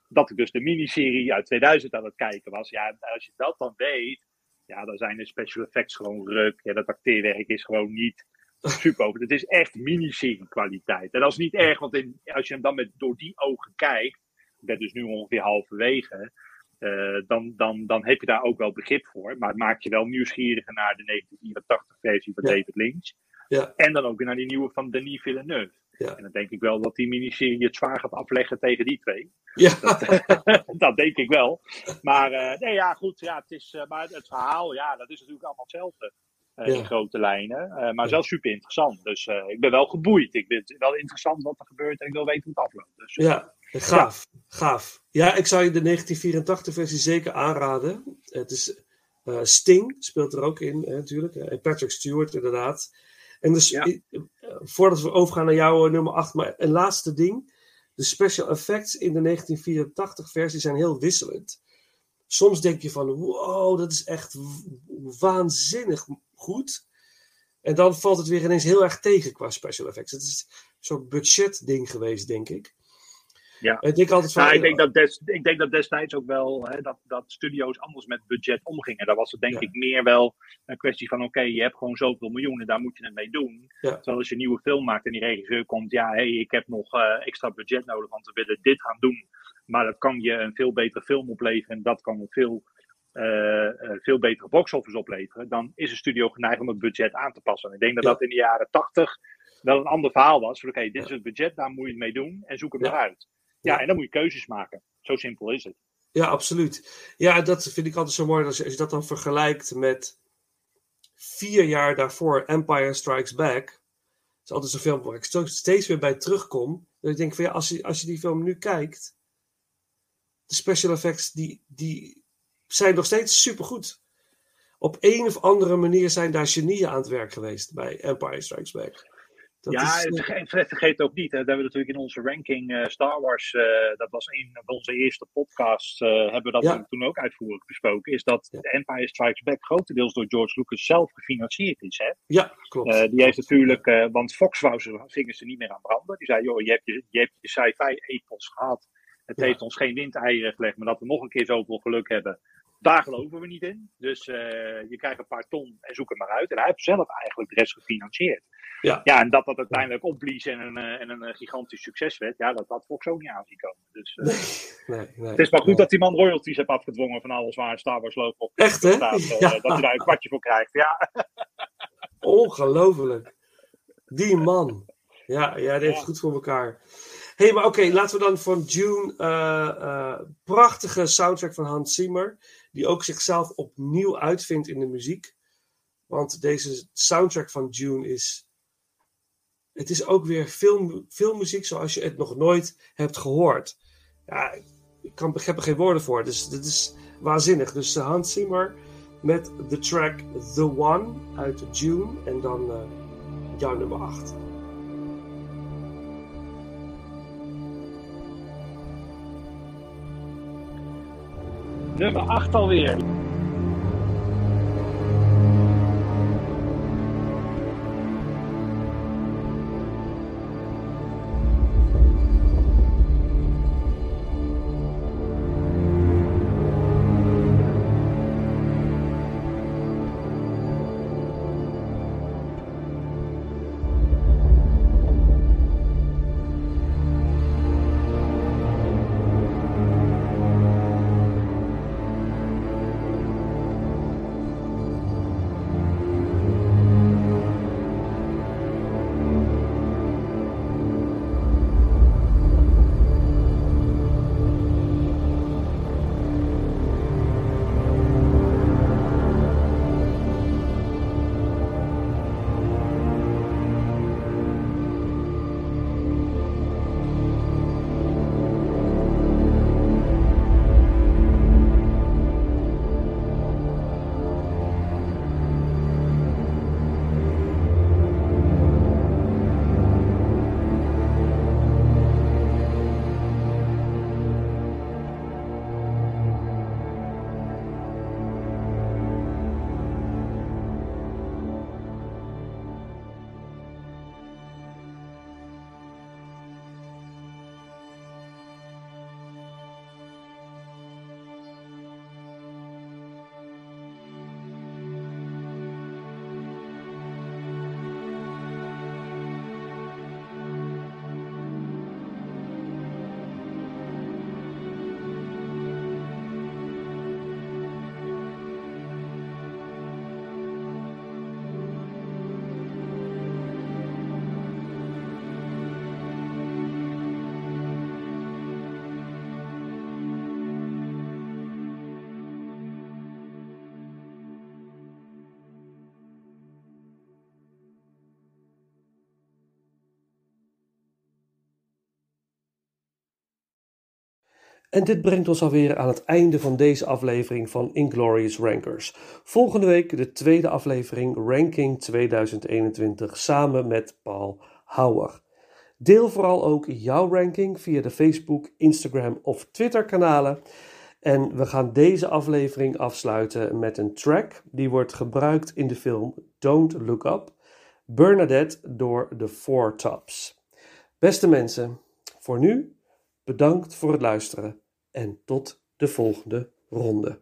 dat ik dus de miniserie uit 2000 aan het kijken was. Ja, als je dat dan weet, ja, dan zijn de special effects gewoon ruk. Ja, dat acteerwerk is gewoon niet super over. Het is echt miniserie kwaliteit. En dat is niet erg, want in, als je hem dan met, door die ogen kijkt, ik ben dus nu ongeveer halverwege, eh, dan, dan, dan heb je daar ook wel begrip voor. Maar het maakt je wel nieuwsgieriger naar de 1984 versie van Ja. David Lynch. Ja. En dan ook weer naar die nieuwe van Denis Villeneuve. Ja. En dan denk ik wel dat die miniserie het zwaar gaat afleggen tegen die twee. Ja. dat denk ik wel. Maar eh, nee, ja, goed. Ja, het, is, eh, maar het verhaal, ja, dat is natuurlijk allemaal hetzelfde. eh, Ja. In grote lijnen. Eh, maar zelfs super interessant. Dus eh, ik ben wel geboeid. Ik vind het wel interessant wat er gebeurt en ik wil weten hoe het afloopt. Dus, eh, Ja, gaaf. Gaaf. Ja, ik zou je de 1984-versie zeker aanraden. Het is eh, Sting speelt er ook in, hè, natuurlijk. En Patrick Stewart, inderdaad. En dus, Ja. eh, voordat we overgaan naar jouw eh, nummer 8, maar een laatste ding. De special effects in de 1984-versie zijn heel wisselend. Soms denk je van, wow, dat is echt waanzinnig goed. En dan valt het weer ineens heel erg tegen qua special effects. Het is zo'n budgetding geweest, denk ik. Ja. Ik denk altijd van, Nou, ik, denk dat des, ik denk dat destijds ook wel hè, dat, dat studio's anders met budget omgingen. Daar was het denk Ja. ik meer wel een kwestie van: oké, je hebt gewoon zoveel miljoenen, daar moet je het mee doen. Ja. Terwijl als je een nieuwe film maakt en die regisseur komt, ja, hey, ik heb nog eh, extra budget nodig, want we willen dit gaan doen. Maar dat kan je een veel betere film opleveren en dat kan een veel, eh, eh, veel betere box-office opleveren. Dan is een studio geneigd om het budget aan te passen. En ik denk dat Ja. dat in de jaren tachtig wel een ander verhaal was. Van, Oké, dit is het budget, daar moet je het mee doen en zoek het maar uit. Ja, en dan moet je keuzes maken. Zo simpel is het. Ja, absoluut. Ja, dat vind ik altijd zo mooi als je, als je dat dan vergelijkt met vier jaar daarvoor Empire Strikes Back. Dat is altijd zo'n film waar ik steeds weer bij terugkom. Dat ik denk van ja, als je, als je die film nu kijkt, de special effects die, die zijn nog steeds supergoed. Op een of andere manier zijn daar genieën aan het werk geweest bij Empire Strikes Back. Dat ja, is, eh, vergeet, ook niet, hè, dat hebben we natuurlijk in onze ranking eh, Star Wars, eh, dat was een van onze eerste podcasts, hebben we dat Ja. toen ook uitvoerig besproken, is dat Ja. Empire Strikes Back grotendeels door George Lucas zelf gefinancierd is. Hè? ja, klopt. Die heeft natuurlijk, want Fox wou zijn vingers er niet meer aan branden. Die zei, joh, je hebt je, je, hebt je sci-fi-epos gehad. Het Ja. heeft ons geen windeieren gelegd, maar dat we nog een keer zoveel geluk hebben, daar geloven we niet in. Dus eh, je krijgt een paar ton en zoek het maar uit. En hij heeft zelf eigenlijk de rest gefinancierd. Ja. Ja, en dat dat uiteindelijk opblies en een, eh, en een eh, gigantisch succes werd, ja, dat had Fox ook niet aanzien komen. Dus, nee, nee, het is maar goed nee. dat die man royalties heeft afgedwongen van alles waar Star Wars logo op Echt, hè? staat. Ja. Dat hij daar een kwartje voor krijgt. Ja, Ongelooflijk. Die man. Ja, ja die heeft het goed voor elkaar. Hé, hey, maar oké, laten we dan van June. prachtige soundtrack van Hans Zimmer. Die ook zichzelf opnieuw uitvindt in de muziek. Want deze soundtrack van June is. Het is ook weer film, filmmuziek zoals je het nog nooit hebt gehoord. Ja, ik kan, heb er geen woorden voor. Dus dit is waanzinnig. Dus Hans Zimmer met de track The One uit June. En dan eh, jouw nummer 8. Nummer 8 alweer. En dit brengt ons alweer aan het einde van deze aflevering van Inglorious Rankers. Volgende week de tweede aflevering Ranking 2021 samen met Paul Houwer. Deel vooral ook jouw ranking via de Facebook, Instagram of Twitter kanalen. En we gaan deze aflevering afsluiten met een track die wordt gebruikt in de film Don't Look Up, Bernadette door de Four Tops. Beste mensen, voor nu bedankt voor het luisteren en tot de volgende ronde.